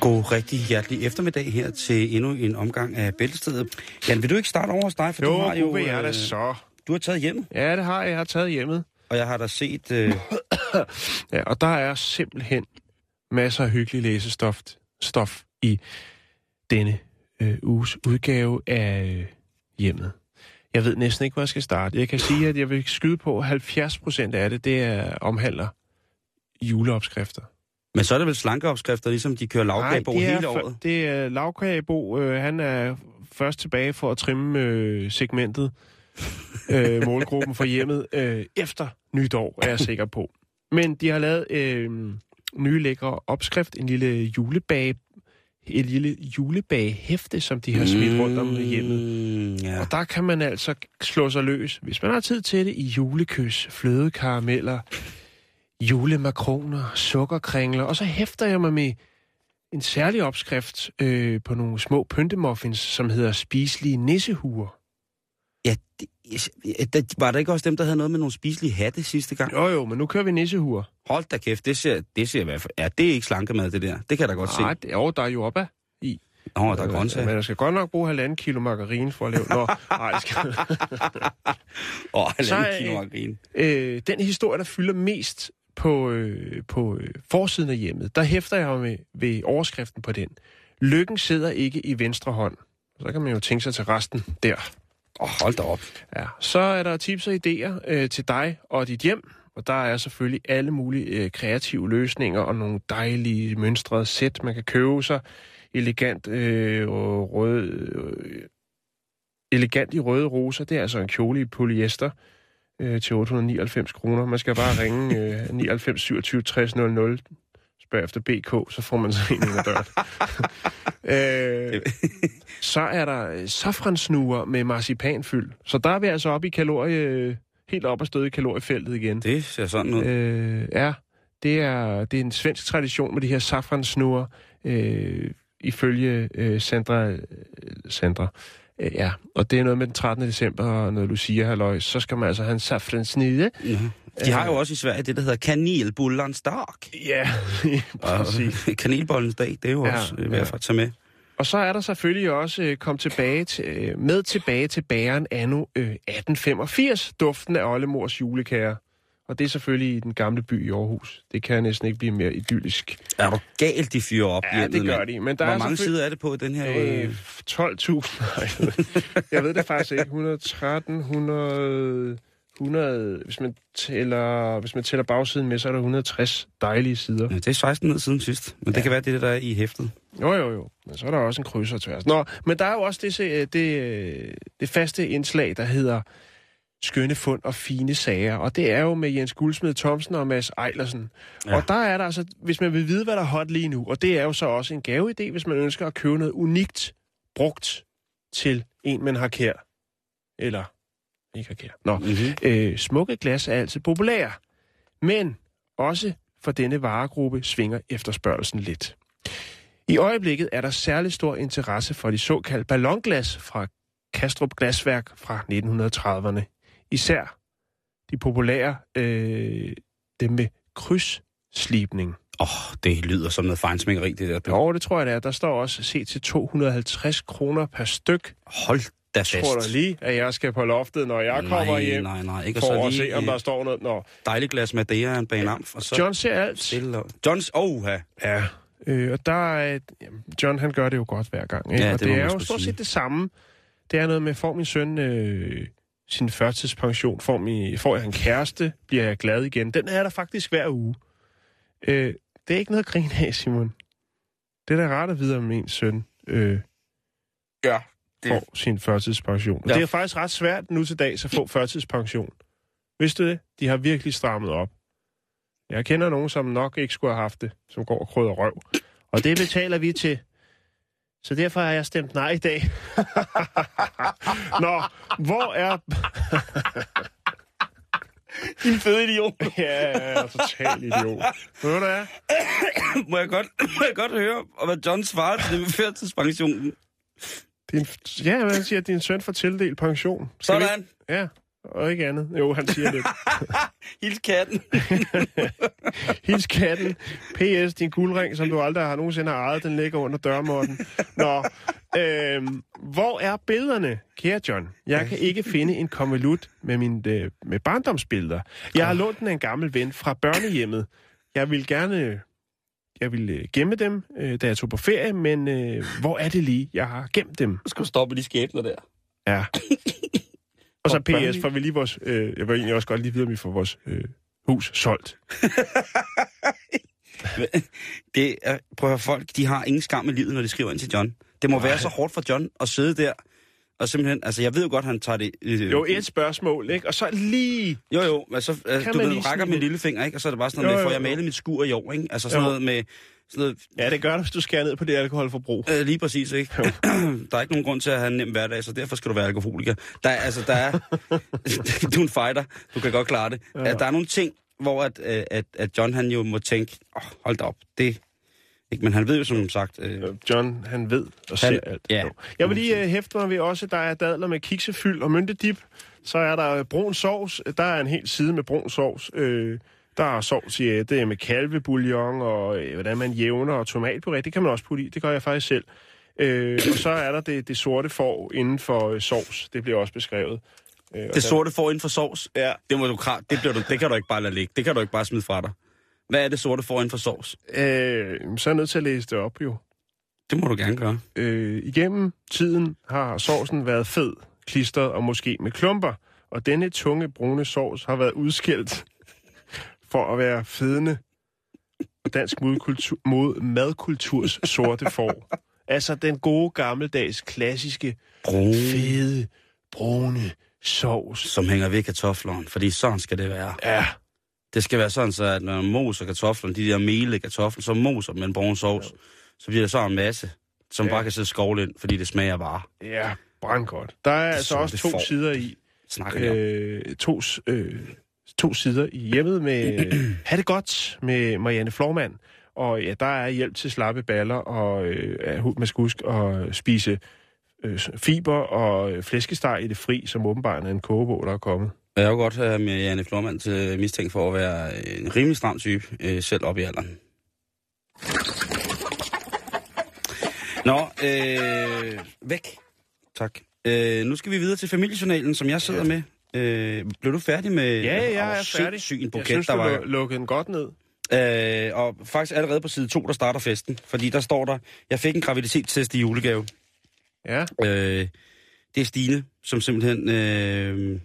God rigtig hjertelig eftermiddag her til endnu en omgang af Bæltestedet. Jan, vil du ikke starte over hos dig? For jo, du har jo, øh, jeg da så. Du har taget hjem? Ja, det har jeg. Jeg har taget hjemmet. Og jeg har da set øh, Ja, og der er simpelthen masser af hyggelig læsestof stof i denne øh, uges udgave af øh, hjemmet. Jeg ved næsten ikke, hvor jeg skal starte. Jeg kan sige, at jeg vil skyde på, at 70 procent af det, det er, omhandler juleopskrifter. men så er det vel slankeopskrifter, ligesom de kører lavkage på det er, hele året. Det er lavkagebo. Øh, han er først tilbage for at trimme øh, segmentet, øh, målgruppen for hjemmet, øh, efter nytår, er jeg sikker på. Men de har lavet øh, nye lækre opskrift, en lille julebage, et lille julebagehæfte, som de har smidt rundt om hjemmet. Mm, ja. Og der kan man altså slå sig løs, hvis man har tid til det, i julekys, flødekarameller, julemakroner, sukkerkringler, og så hæfter jeg mig med en særlig opskrift øh, på nogle små pyntemuffins, som hedder spiselige nissehuer. ja det, der, var der ikke også dem, der havde noget med nogle spiselige hatte sidste gang? Jo jo, men nu kører vi nissehuer. Hold da kæft, det ser, det ser i hvert fald... Ja, det er ikke slankemad, det der. Det kan jeg da godt se. Nej, det, jo, der er jo op i. Nå, der er grøntsager. Men jeg skal godt nok bruge halvanden kilo margarine for at lave... Nå, nej, det skal... Åh, Så, halvanden øh, kilo margarine. øh, den historie, der fylder mest på, øh, på øh, forsiden af hjemmet, der hæfter jeg med ved overskriften på den. Lykken sidder ikke i venstre hånd. Så kan man jo tænke sig til resten der. Åh, hold da op. Ja. Så er der tips og idéer øh, til dig og dit hjem. Og der er selvfølgelig alle mulige øh, kreative løsninger og nogle dejlige mønstrede sæt, man kan købe sig. Elegant, øh, og rød, øh, elegant i røde roser. Det er altså en kjole i polyester øh, til 899 kroner. Man skal bare ringe øh, 99 27 60 00, spørg efter BK, så får man så en ind ad døren. øh, så er der safransnuer med marcipanfyld. Så der er vi altså oppe i kalorie, helt op og støde i kaloriefeltet igen. Det ser sådan ud. Øh, ja, det er, det er en svensk tradition med de her safransnuer, øh, ifølge øh, Sandra. Sandra. Øh, ja, og det er noget med den 13. december, og noget Lucia halløj, så skal man altså have en safransnide. Ja. De har jo også i Sverige det, der hedder kanelbullens dag. Ja, præcis. Kanelbollens dag, det er jo Ja, også øh, ja. værd at tage med. Og så er der selvfølgelig også øh, kom tilbage til, øh, med tilbage til bageren anno øh, 1885, duften af oldemors julekager. Og det er selvfølgelig i den gamle by i Aarhus. Det kan næsten ikke blive mere idyllisk. Er du galt, de fyrer op Ja, det gør de. Men der Hvor er mange sider er det på den her? Øh, Øh... 12.000. Nej, jeg ved- Jeg ved det faktisk ikke. 113, 100, 100... Hvis man tæller, hvis man tæller bagsiden med, så er der 160 dejlige sider. Ja, det er 16 ned siden sidst, men ja. det kan være det, der er i hæftet. Jo, jo, jo. Men så er der også en krydser tværs. Nå, men der er jo også det, det, det, faste indslag, der hedder skønne fund og fine sager. Og det er jo med Jens Guldsmed Thomsen og Mads Ejlersen. Ja. Og der er der altså, hvis man vil vide, hvad der er hot lige nu, og det er jo så også en gaveidé, hvis man ønsker at købe noget unikt brugt til en, man har kær. Eller ikke har kær. Nå, Mm-hmm. øh, smukke glas er altid populære. Men også for denne varegruppe svinger efterspørgelsen lidt. I øjeblikket er der særlig stor interesse for de såkaldte ballonglas fra Kastrup Glasværk fra 1930'erne. Især de populære, øh, dem med krydsslibning. Åh, oh, det lyder som noget fejnsmækkeri, det der. Jo, det tror jeg, det er. Der står også set til 250 kroner per styk. Hold da fast. Tror du lige, at jeg skal på loftet, når jeg kommer nej, hjem? Nej, nej, ikke. Og For så at lige se, om der et står noget. Nå, dejligt glas Madeira en bane amf, og så John ser alt. stille og... Johns, oh, ja. Ja, øh, og der er... jamen, John, han gør det jo godt hver gang. Ikke? Ja, og det det er jo stort set det samme. Det er noget med, får min søn øh, sin førtidspension, får, min, får jeg en kæreste, bliver jeg glad igen. Den er der faktisk hver uge. Øh, det er ikke noget at grine af, Simon. Det er da rart at vide, om min søn øh, Ja. Det- får sin førtidspension. Og Ja. det er faktisk ret svært nu til dags at få førtidspension. Vidste du det? De har virkelig strammet op. Jeg kender nogen, som nok ikke skulle have haft det, som går og krydder røv. Og det betaler vi til. Så derfor har jeg stemt nej i dag. Nå, hvor er... Din fede idiot. Ja, jeg er total idiot. Ved du hvad? må, jeg godt, må jeg godt høre, og hvad John svarer til det med førtidspensionen? Din, ja, hvad siger, at din søn får tildelt pension. Skal vi- Sådan. Ja, og ikke andet. Jo, han siger lidt. Hils katten. Hils katten. P.S. Din guldring, som du aldrig har nogensinde har ejet, den ligger under dørmåtten. Nå, øhm, hvor er billederne, kære John? Jeg kan ikke finde en konvolut med, min, øh, med barndomsbilleder. Jeg har lånt den af en gammel ven fra børnehjemmet. Jeg vil gerne... Jeg vil øh, gemme dem, øh, da jeg tog på ferie, men øh, hvor er det lige, jeg har gemt dem? Du skal stoppe de skæbner der. Ja. Og så. PS, for vi lige vores... Øh, jeg vil egentlig også godt lige vide, om vi får vores øh, hus solgt. Det er, prøv at høre, folk, de har ingen skam i livet, når de skriver ind til John. Det må Nej. være så hårdt for John at sidde der, og simpelthen, altså jeg ved jo godt, han tager det... Øh, Jo, et spørgsmål, ikke? Og så lige... Jo, jo, men så, altså, du ved, rækker min lille finger, ikke? Og så er det bare sådan Jo, noget med, jo, får jeg jo. malet mit skur i år, ikke? Altså sådan Jo. noget med... Sådan noget, Ja, det gør det, hvis du skærer ned på det alkoholforbrug. øh, lige præcis, ikke? der er ikke nogen grund til at have en nem hverdag, så derfor skal du være alkoholiker. Der er, altså, der er... du er en fighter, du kan godt klare det. Ja. Der er nogle ting, hvor at, øh, at, at John han jo må tænke, oh, hold da op, det... Ikke? Men han ved jo som sagt... Øh, John, han ved og ser alt. ja. Jeg vil lige uh, hæfte mig ved også, at der er dadler med kiksefyld og myntedip. Så er der øh, brun sovs. Der er en hel side med brun sovs. Øh, der er sovs i det er med kalvebouillon og øh, hvordan man jævner og tomatpuré. Det kan man også putte i. Det gør jeg faktisk selv. Øh, og så er der det, det sorte får inden for øh, sovs. Det bliver også beskrevet. Øh, det sorte får inden for sovs, Ja. det, må du, det, bliver du, det kan du ikke bare lade ligge. Det kan du ikke bare smide fra dig. Hvad er det sorte får inden for sovs? Øh, så er jeg nødt til at læse det op jo. Det må du gerne gøre. Øh, igennem tiden har sovsen været fed, klistret og måske med klumper, og denne tunge brune sovs har været udskilt for at være fedende dansk modkultur, mod madkulturs sorte får. Altså den gode gammeldags klassiske Brun. fede brune sovs. Som hænger ved kartofleren, fordi sådan skal det være. Ja, Det skal være sådan, så at når man moser kartoflerne, de der mele kartofler, så moser man brun sovs, så bliver der så en masse, som Ja. bare kan sidde skovle ind, fordi det smager bare. ja, brandgodt. Der er altså sorte også to får. sider i. Snakker øh, to, øh, to sider i hjemmet med Ha' det godt med Marianne Flormand. Og ja, der er hjælp til slappe baller, og øh, man skal huske at spise øh, fiber og øh, flæskesteg i det fri, som åbenbart er en kogebog, der er kommet. Jeg er jo godt have med Janne Flormand til mistænkt for at være en rimelig stram type, øh, selv op i alderen. Nå, øh, væk. Tak. Øh, nu skal vi videre til familiejournalen, som jeg sidder med. Øh, blev du færdig med... Ja, jeg Åh, er færdig. sindssyg en Jeg buket, synes, der du var... lu- lukkede den godt ned. Øh, og faktisk allerede på side 2, der starter festen. Fordi der står der, jeg fik en graviditetstest i julegave. Ja, Øh, det er Stine, som simpelthen øh,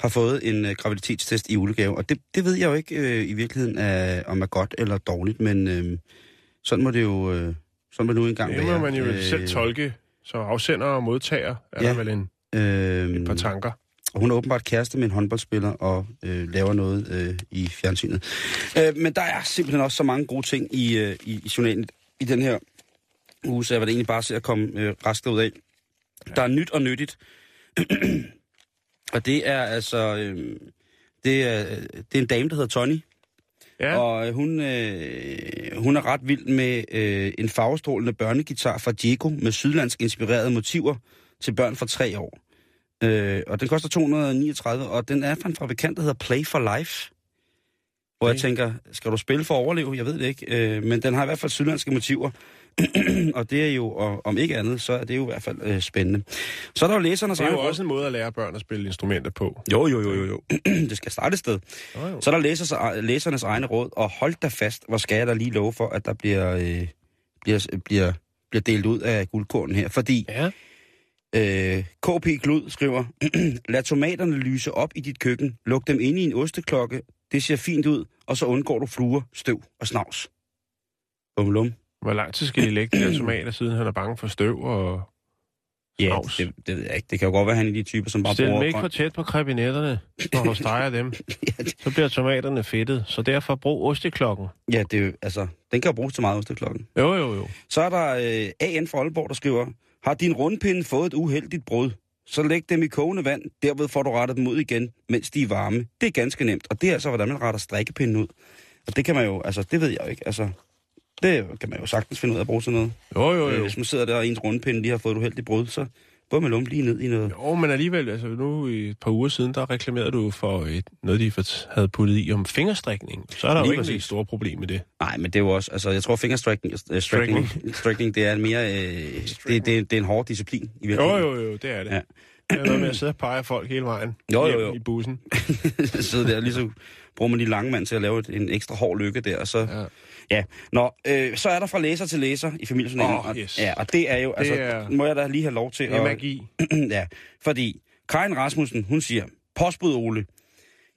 har fået en øh, graviditetstest i julegave. Og det, det ved jeg jo ikke øh, i virkeligheden, er, om er godt eller dårligt, men øh, sådan må det jo øh, sådan må det nu engang det være. må man jo øh, selv tolke. Så afsender og modtager er Ja. der vel en, Øh, et par tanker. og hun er åbenbart kæreste med en håndboldspiller og øh, laver noget øh, i fjernsynet. Øh, men der er simpelthen også så mange gode ting i, øh, i, i journalen i den her uge, så jeg vil egentlig bare se at komme øh, raskt ud af. Der er nyt og nyttigt. og det er altså... Øh, det, er, det er en dame, der hedder Tony, Ja, og øh, hun, øh, hun er ret vild med øh, en farvestrålende børnegitar fra Diego med sydlandsk inspirerede motiver til børn fra tre år. Øh, og den koster 239, og den er fra en fabrikant, der hedder Play for Life. Hvor jeg Okay. tænker, skal du spille for at overleve? Jeg ved det ikke. Øh, men den har i hvert fald sydlandske motiver. og det er jo, og, om ikke andet, så er det jo i hvert fald øh, spændende. Så er der jo læsernes det er jo egen også en måde at lære børn at spille instrumenter på. jo, jo, jo, jo, jo. det skal starte et sted. Jo, jo. Så er der læsers, læsernes egne råd, og hold da fast, hvor skal jeg da lige love for, at der bliver, øh, bliver, bliver, bliver delt ud af guldkornen her. Fordi Ja, øh, KP Glud skriver, lad tomaterne lyse op i dit køkken, luk dem ind i en osteklokke, Det ser fint ud, og så undgår du fluer, støv og snavs. Bumlum. Hvor lang tid skal de lægge de der tomater, siden han er bange for støv og Ja, snavs? det, det, ved jeg ikke. Det kan jo godt være, han er de typer, som bare Stil dem bruger... ikke for tæt på krebinetterne, når du steger dem. Så bliver tomaterne fedtet, så derfor brug osteklokken. Ja, det er jo, altså, den kan jo bruges til meget osteklokken. Jo, jo, jo. Så er der øh, AN fra Aalborg, der skriver, har din rundpinde fået et uheldigt brud? Så læg dem i kogende vand, derved får du rettet dem ud igen, mens de er varme. Det er ganske nemt, og det er altså, hvordan man retter strikkepinden ud. Og det kan man jo, altså, det ved jeg jo ikke, altså, det kan man jo sagtens finde ud af at bruge til noget. Jo, jo, Øh, jo. hvis man sidder der og ens rundpinde lige har fået et uheldigt brud, så man lumpe lige ned i noget. Jo, men alligevel, altså nu i et par uger siden, der reklamerede du for et, noget, de havde puttet i om fingerstrikning. Så er der Lige jo ikke et stort problem med det. Nej, men det er jo også, altså, jeg tror fingerstriking, øh, det er en mere, øh, det, det, det, er en hård disciplin i Jo, virkeligheden. jo, jo, det er det. Ja. Det er noget med at sidde og pege folk hele vejen Jo, jo, jo. i bussen. sidde der, lige så bruger man de lange mand til at lave et, en ekstra hård lykke der, og så... Ja. Ja. Nå, øh, så er der fra læser til læser i familiejournalen. Og- yes. Ja, og det er jo, altså, er- må jeg da lige have lov til Det er magi. ja, fordi Karin Rasmussen, hun siger, postbud Ole.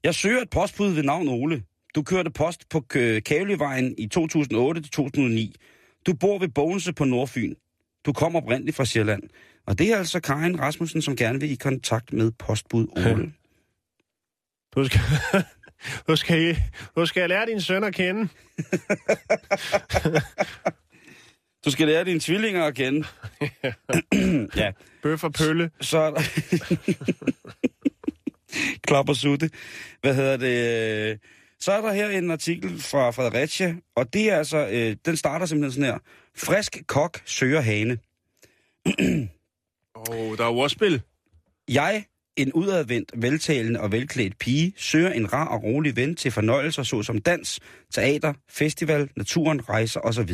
Jeg søger et postbud ved navn Ole. Du kørte post på K- Kavlevejen i 2008-2009. Du bor ved Bogense på Nordfyn. Du kommer oprindeligt fra Sjælland. Og det er altså Karin Rasmussen, som gerne vil i kontakt med postbud Ole. Du skal, du skal, du skal lære din søn at kende. Du skal lære dine tvillinger at kende. ja, Bøf og pølle. så er der... Klap og sutte. Hvad hedder det? Så er der her en artikel fra Fredericia, og det er altså, øh, den starter simpelthen sådan her. Frisk kok søger hane. Åh, oh, der er ordspil. Jeg, en udadvendt, veltalende og velklædt pige, søger en rar og rolig ven til fornøjelser såsom dans, teater, festival, naturen, rejser osv.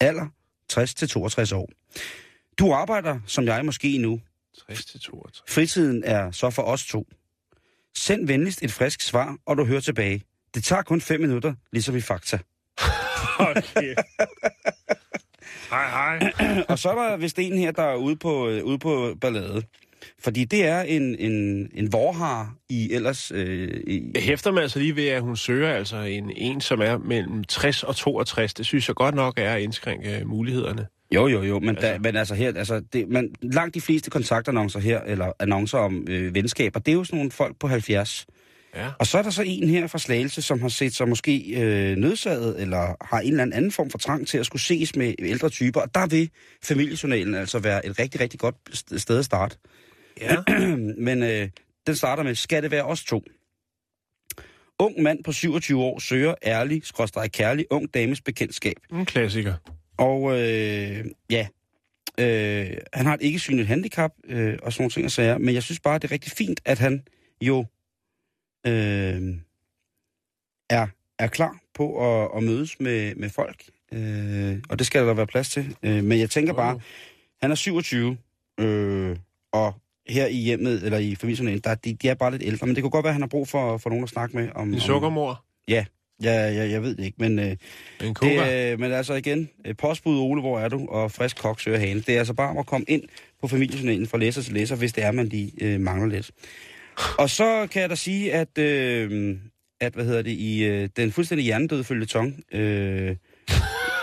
Alder 60-62 år. Du arbejder, som jeg måske nu. 60 til 62. Fritiden er så for os to. Send venligst et frisk svar, og du hører tilbage. Det tager kun fem minutter, ligesom i Fakta. Okay. hej, hej. og så er der vist en her, der er ude på, øh, ude på ballade. Fordi det er en, en, en vorhar i ellers... Øh, i, Jeg hæfter mig altså lige ved, at hun søger altså en, en, som er mellem 60 og 62. Det synes jeg godt nok er at indskrænke mulighederne. Jo, jo, jo, men, altså, Altså- men altså her, altså det, man, langt de fleste kontaktannoncer her, eller annoncer om øh, venskaber, det er jo sådan nogle folk på 70. Ja. Og så er der så en her fra Slagelse, som har set sig måske øh, nødsaget, eller har en eller anden, form for trang til at skulle ses med ældre typer, og der vil familiejournalen altså være et rigtig, rigtig godt st- sted at starte. Ja. Men øh, den starter med, skal det være os to? Ung mand på 27 år søger ærlig, skråstrej kærlig, ung dames bekendtskab. En klassiker. Og øh, ja, øh, han har et ikke synligt handicap øh, og sådan nogle ting og sager, men jeg synes bare, det er rigtig fint, at han jo øh, er, er klar på at, at mødes med, med folk. Øh, og det skal der være plads til. Øh, men jeg tænker bare, han er 27, øh, og her i hjemmet, eller i familien, der, de, de er bare lidt ældre, men det kunne godt være, at han har brug for, for nogen at snakke med. Om, En om, sukkermor. Ja, ja, ja, jeg ved det ikke, men... Øh, En det, øh, men altså igen, øh, postbud Ole, hvor er du? Og frisk kok søger hane. Det er altså bare om at komme ind på familiejournalen fra læser til læser, hvis det er, man lige øh, mangler lidt. Og så kan jeg da sige, at, øh, at hvad hedder det, i øh, den fuldstændig hjernedøde følgetong, øh,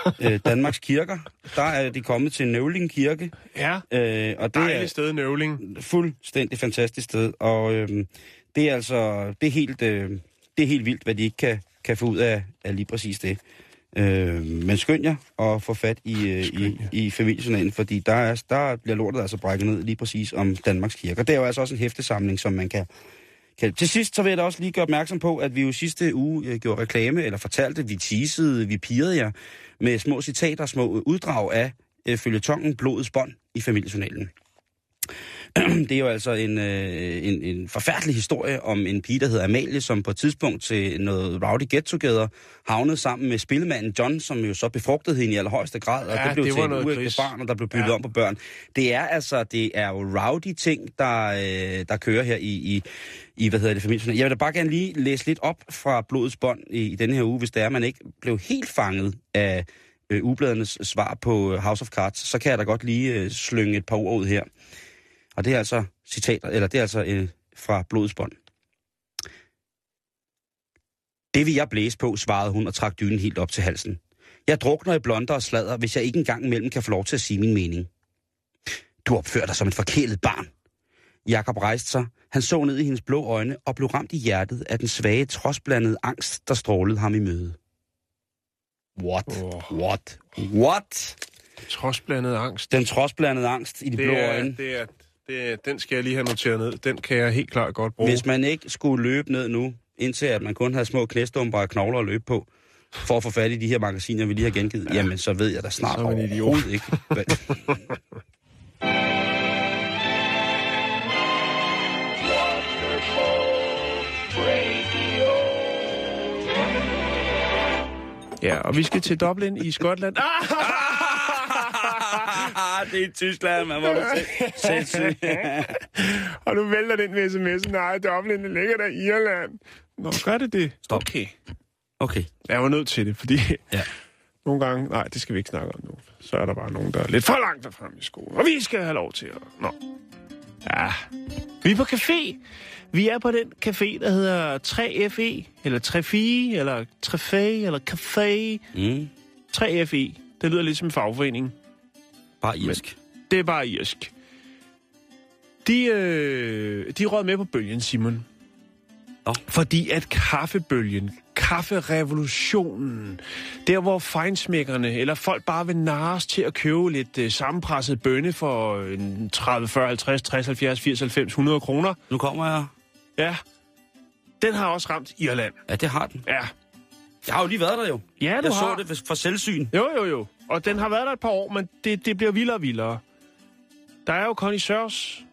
øh, Danmarks kirker, der er de kommet til Nøvling Kirke. Ja. Øh, og det Dejligt er sted, Nøvling. fuldstændig fantastisk sted. Og øh, det er altså, det er helt, øh, det er helt vildt, hvad de ikke kan, kan få ud af, af lige præcis det. Øh, men skynd jer at få fat i, øh, i, i familiejournalen, fordi der, er, der bliver lortet altså brækket ned lige præcis om Danmarks kirker. Det er jo altså også en hæftesamling, som man kan, kan... Til sidst så vil jeg da også lige gøre opmærksom på, at vi jo sidste uge øh, gjorde reklame, eller fortalte, vi teasede, vi pirrede jer med små citater, små uddrag af øh, følgetongen Blodets bånd i familiejournalen. Det er jo altså en, øh, en, en forfærdelig historie om en pige, der hedder Amalie, som på et tidspunkt til noget rowdy get-together havnede sammen med spillemanden John, som jo så befrugtede hende i allerhøjeste grad, og Ja, det blev det til en uægte barn, og der blev byttet Ja. om på børn. Det er altså, det er jo rowdy ting, der, øh, der kører her i, i, i, hvad hedder det, familien. Jeg vil da bare gerne lige læse lidt op fra Blodets bånd i, i denne her uge, hvis det er, man ikke blev helt fanget af øh, ubladernes svar på øh, House of Cards, så kan jeg da godt lige øh, slynge et par ord ud her. Og det er altså citater, eller det er altså øh, fra Blodets bånd. Det vil jeg blæse på, svarede hun og trak dynen helt op til halsen. Jeg drukner i blonder og slader, hvis jeg ikke engang imellem kan få lov til at sige min mening. Du opfører dig som et forkælet barn. Jakob rejste sig. Han så ned i hendes blå øjne og blev ramt i hjertet af den svage, trodsblandede angst, der strålede ham i møde. What? Åh. What? What? Trods blandet angst. Den trodsblandede angst i de Det blå er, øjne. det er, det den skal jeg lige have noteret ned. Den kan jeg helt klart godt bruge. Hvis man ikke skulle løbe ned nu, indtil at man kun havde små knæstumper og knogler at løbe på, for at få fat i de her magasiner, vi lige har gengivet, ja. jamen så ved jeg da snart Så er man en idiot. overhovedet ikke. Ja, og vi skal til Dublin i Skotland. Ah! Det er i Tyskland, man må du se. Sindssygt. og nu vælter den med sms'en. Nej, Dublin, det ligger der i Irland. Nå, gør det det? Stop. Okay. Okay. Jeg var nødt til det, fordi Ja. nogle gange... Nej, det skal vi ikke snakke om nu. Så er der bare nogen, der er lidt for langt frem i skolen. Og vi skal have lov til at... Nå. Ja. Vi er på café. Vi er på den café, der hedder 3FE, eller 3FI, eller 3FE, eller Café. Mm. 3FE. Det lyder lidt som en fagforening. Bare irsk. Det er bare irsk. De, øh, de råd med på bølgen, Simon. Nå. Fordi at kaffebølgen, kafferevolutionen, der hvor fejnsmækkerne eller folk bare vil narres til at købe lidt øh, sammenpresset bønne for øh, 30, 40, 50, 60, 70, 80, 90, 100 kroner. Nu kommer jeg. Ja, den har også ramt Irland. Ja, det har den. Ja, Jeg har jo lige været der jo. ja du jeg har. så det for selvsyn. Jo, jo, jo. Og den har været der et par år, men det, det bliver vildere og vildere. Der er jo connoisseurs,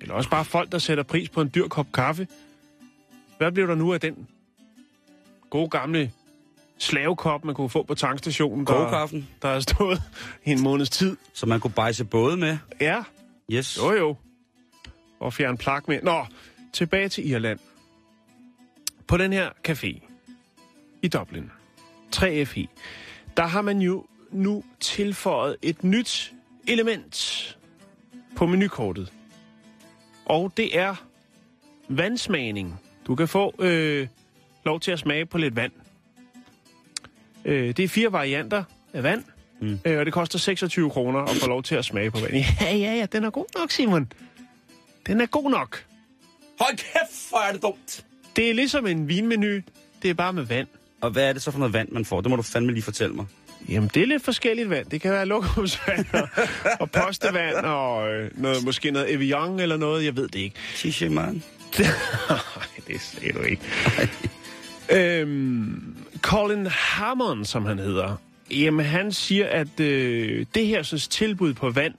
eller også bare folk, der sætter pris på en dyr kop kaffe. Hvad bliver der nu af den gode gamle slavekop, man kunne få på tankstationen, der, Kogekaffen, der har stået i en måneds tid? som man kunne bejse både med. Ja, Yes. jo jo. Og fjerne plak med. Nå, tilbage til Irland. På den her café i Dublin, 3FI, der har man jo nu tilføjet et nyt element på menukortet. Og det er vandsmagning. Du kan få øh, lov til at smage på lidt vand. Øh, det er fire varianter af vand, mm. øh, og det koster 26 kroner at få lov til at smage på vand. Ja, ja, ja, den er god nok, Simon. Den er god nok. Hold kæft, hvor er det dumt. Det er ligesom en vinmenu, det er bare med vand. Og hvad er det så for noget vand, man får? Det må du fandme lige fortælle mig. Jamen, det er lidt forskelligt vand. Det kan være lokumsvand og, og postevand og øh, noget, måske noget Evian eller noget. Jeg ved det ikke. Tisha, man. Nej, det sagde du ikke. øhm, Colin Hammond, som han hedder, jamen han siger, at øh, det her synes, tilbud på vand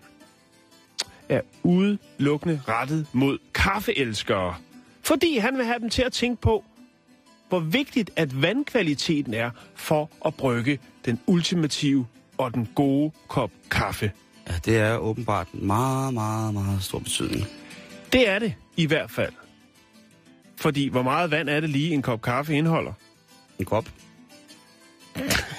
er udelukkende rettet mod kaffeelskere. Fordi han vil have dem til at tænke på, hvor vigtigt at vandkvaliteten er for at brygge den ultimative og den gode kop kaffe. Ja, det er åbenbart en meget, meget, meget stor betydning. Det er det i hvert fald. Fordi hvor meget vand er det lige en kop kaffe indeholder? En kop.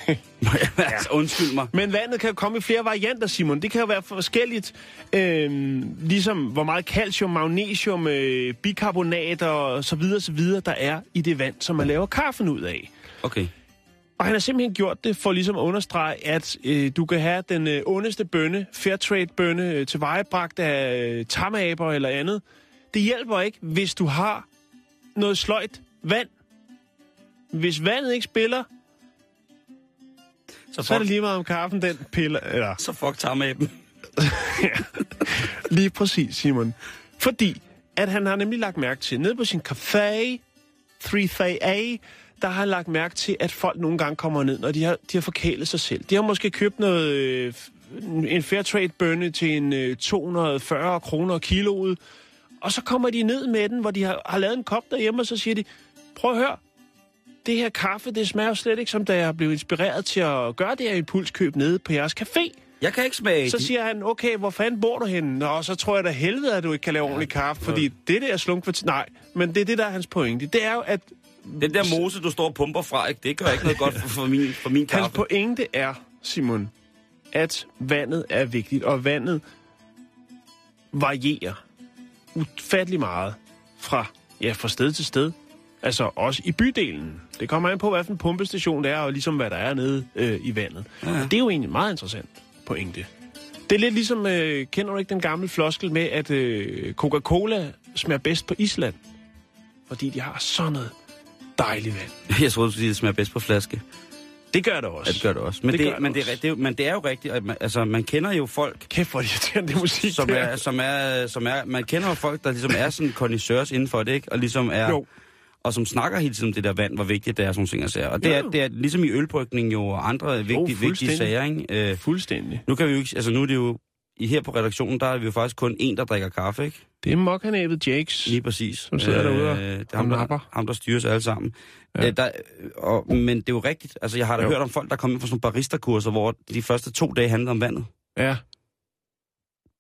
Altså, undskyld mig. Men vandet kan komme i flere varianter, Simon. Det kan jo være forskelligt. Øhm, ligesom hvor meget calcium, magnesium, øh, bikarbonat og så videre, så videre, der er i det vand, som man laver kaffen ud af. Okay. Og han har simpelthen gjort det for ligesom at understrege, at øh, du kan have den øh, ondeste bønne, Fairtrade-bønne, øh, tilvejebragt af øh, tamaber eller andet. Det hjælper ikke, hvis du har noget sløjt vand. Hvis vandet ikke spiller, Så så er det fuck, lige meget om kaffen, den piller... Eller, så fuck med dem. Lige præcis, Simon. Fordi at han har nemlig lagt mærke til, nede på sin café, 3A, der har lagt mærke til, at folk nogle gange kommer ned, når de har, de har forkælet sig selv. De har måske købt noget, øh, en Fairtrade-bønne til en øh, 240 kroner kiloet, og så kommer de ned med den, hvor de har, har lavet en kop derhjemme, og så siger de, prøv at høre, det her kaffe, det smager jo slet ikke, som da jeg blev inspireret til at gøre det her impulskøb nede på jeres café. Jeg kan ikke smage Så de- siger han, okay, hvor fanden bor du henne? Nå, så tror jeg da helvede, at du ikke kan lave ordentlig kaffe, fordi det der slunk for... Nej, men det er det, der er hans pointe. Det er jo, at Den der mose, du står og pumper fra, ikke? det gør ikke noget godt for, for, min, for min hans kaffe. pointe er, Simon, at vandet er vigtigt, og vandet varierer ufattelig meget fra, ja, fra sted til sted. Altså også i bydelen. Det kommer an på, hvad for en pumpestation det er, og ligesom hvad der er nede øh, i vandet. Ja. Og det er jo egentlig en meget interessant pointe. Det er lidt ligesom, øh, kender du ikke den gamle floskel med, at øh, Coca-Cola smager bedst på Island? Fordi de har sådan noget dejligt vand. Jeg troede, du sige, det smager bedst på flaske. Det gør det også. Ja, det gør det også. Men Det det, men, det, også. er, det, jo- men det er jo rigtigt, at man, altså, man kender jo folk, Kæft, hvor irriterende det musik som er, som er, som er, man kender jo folk, der ligesom er sådan connoisseurs inden for det, ikke? Og ligesom er, Jo. og som snakker hele tiden om det der vand, hvor vigtigt det er, sådan ting og sager. Og det, Jo, er, jo. det er ligesom i ølbrygning jo, og andre vigtige, vigtige fuldstændig. sager, ikke? Øh, Fuldstændig. nu kan vi jo ikke, altså nu er det jo, i, her på redaktionen, der er vi jo faktisk kun en, der drikker kaffe, ikke? Det er mokkanæbet Jakes. Lige præcis. Som sidder derude og- det er ham, der, ham, der styrer os alle sammen. Ja. Øh, der, og, men det er jo rigtigt. Altså, jeg har da Jo. hørt om folk, der kommer ind på sådan nogle barista-kurser, hvor de første to dage handler om vandet. Ja.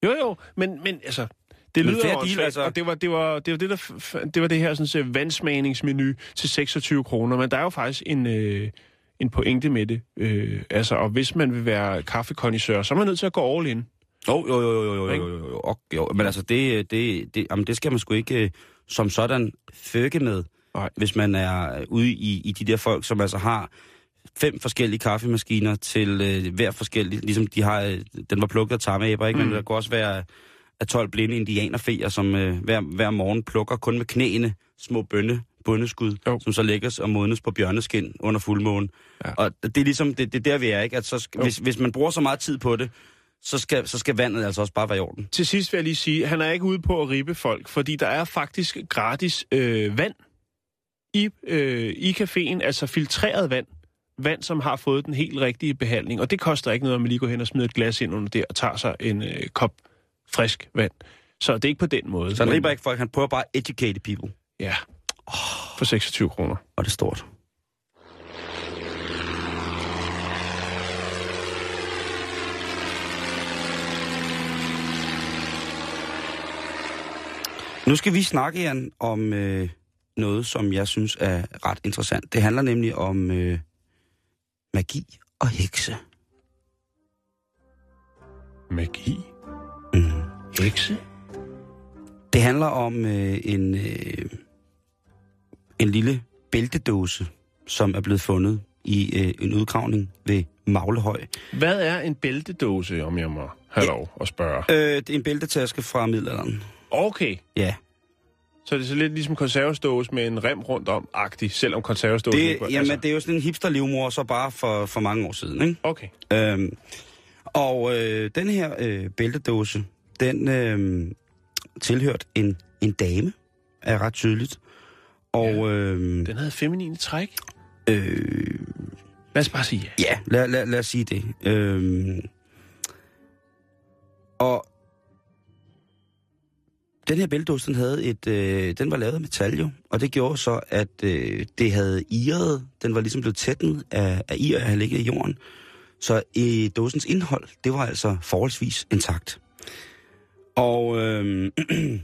Jo, jo, men, men altså, det lyder fair også, deal, altså. og det var det, var, det, var det, der, det var det her sådan, så vandsmagningsmenu til 26 kroner, men der er jo faktisk en, øh, en pointe med det. Øh, altså, og hvis man vil være kaffekondisør, så er man nødt til at gå all in. Jo, jo, jo, jo, jo, jo, jo, jo, jo. Men altså, det, det, det, jamen, det skal man sgu ikke øh, som sådan føkke med, Nej. hvis man er ude i, i de der folk, som altså har fem forskellige kaffemaskiner til øh, hver forskellig, ligesom de har, øh, den var plukket af tammeæber, ikke? Mm. Men der kunne også være af 12 blinde indianerfeer, som øh, hver, hver morgen plukker kun med knæene små bønne, bundeskud, Jo. som så lægges og modnes på bjørneskin under fuldmåne. Ja. Og det er ligesom, det, det er der vi er, ikke? At så Jo. hvis, hvis man bruger så meget tid på det, så skal, så skal vandet altså også bare være i orden. Til sidst vil jeg lige sige, at han er ikke ude på at ribe folk, fordi der er faktisk gratis øh, vand i, øh, i caféen, altså filtreret vand. Vand, som har fået den helt rigtige behandling. Og det koster ikke noget, at man lige går hen og smider et glas ind under der og tager sig en øh, kop frisk vand. Så det er ikke på den måde. Så han riber ikke folk, han prøver bare at educate people. Ja. For 26 kroner. Og det er stort. Nu skal vi snakke, Jan, om øh, noget, som jeg synes er ret interessant. Det handler nemlig om øh, magi og hekse. Magi. Mm. Hekse. Det handler om øh, en, øh, en lille bæltedåse, som er blevet fundet i øh, en udgravning ved Maglehøj. Hvad er en bæltedåse, om jeg må have lov at spørge? Øh, det er en bæltetaske fra middelalderen. Okay. Ja, Så det er så lidt ligesom konservesdåse med en rem rundt om, agtig, selvom konservesdåse det, ikke jamen, det er jo sådan en hipster så bare for, for mange år siden. Ikke? Okay. Øhm, og øh, den her øh, bæltedåse, den øh, tilhørte en, en dame, er ret tydeligt. Og Ja. øh, Den havde feminine træk. øh, Lad os bare sige ja. Ja, lad, lad, lad os sige det. Øhm, og den her bæltdåse, den, havde et, øh, den var lavet af metal jo, og det gjorde så, at øh, det havde iret, den var ligesom blevet tætten af, af ir, at have ligget i jorden. Så i dåsens indhold, det var altså forholdsvis intakt. Og øh,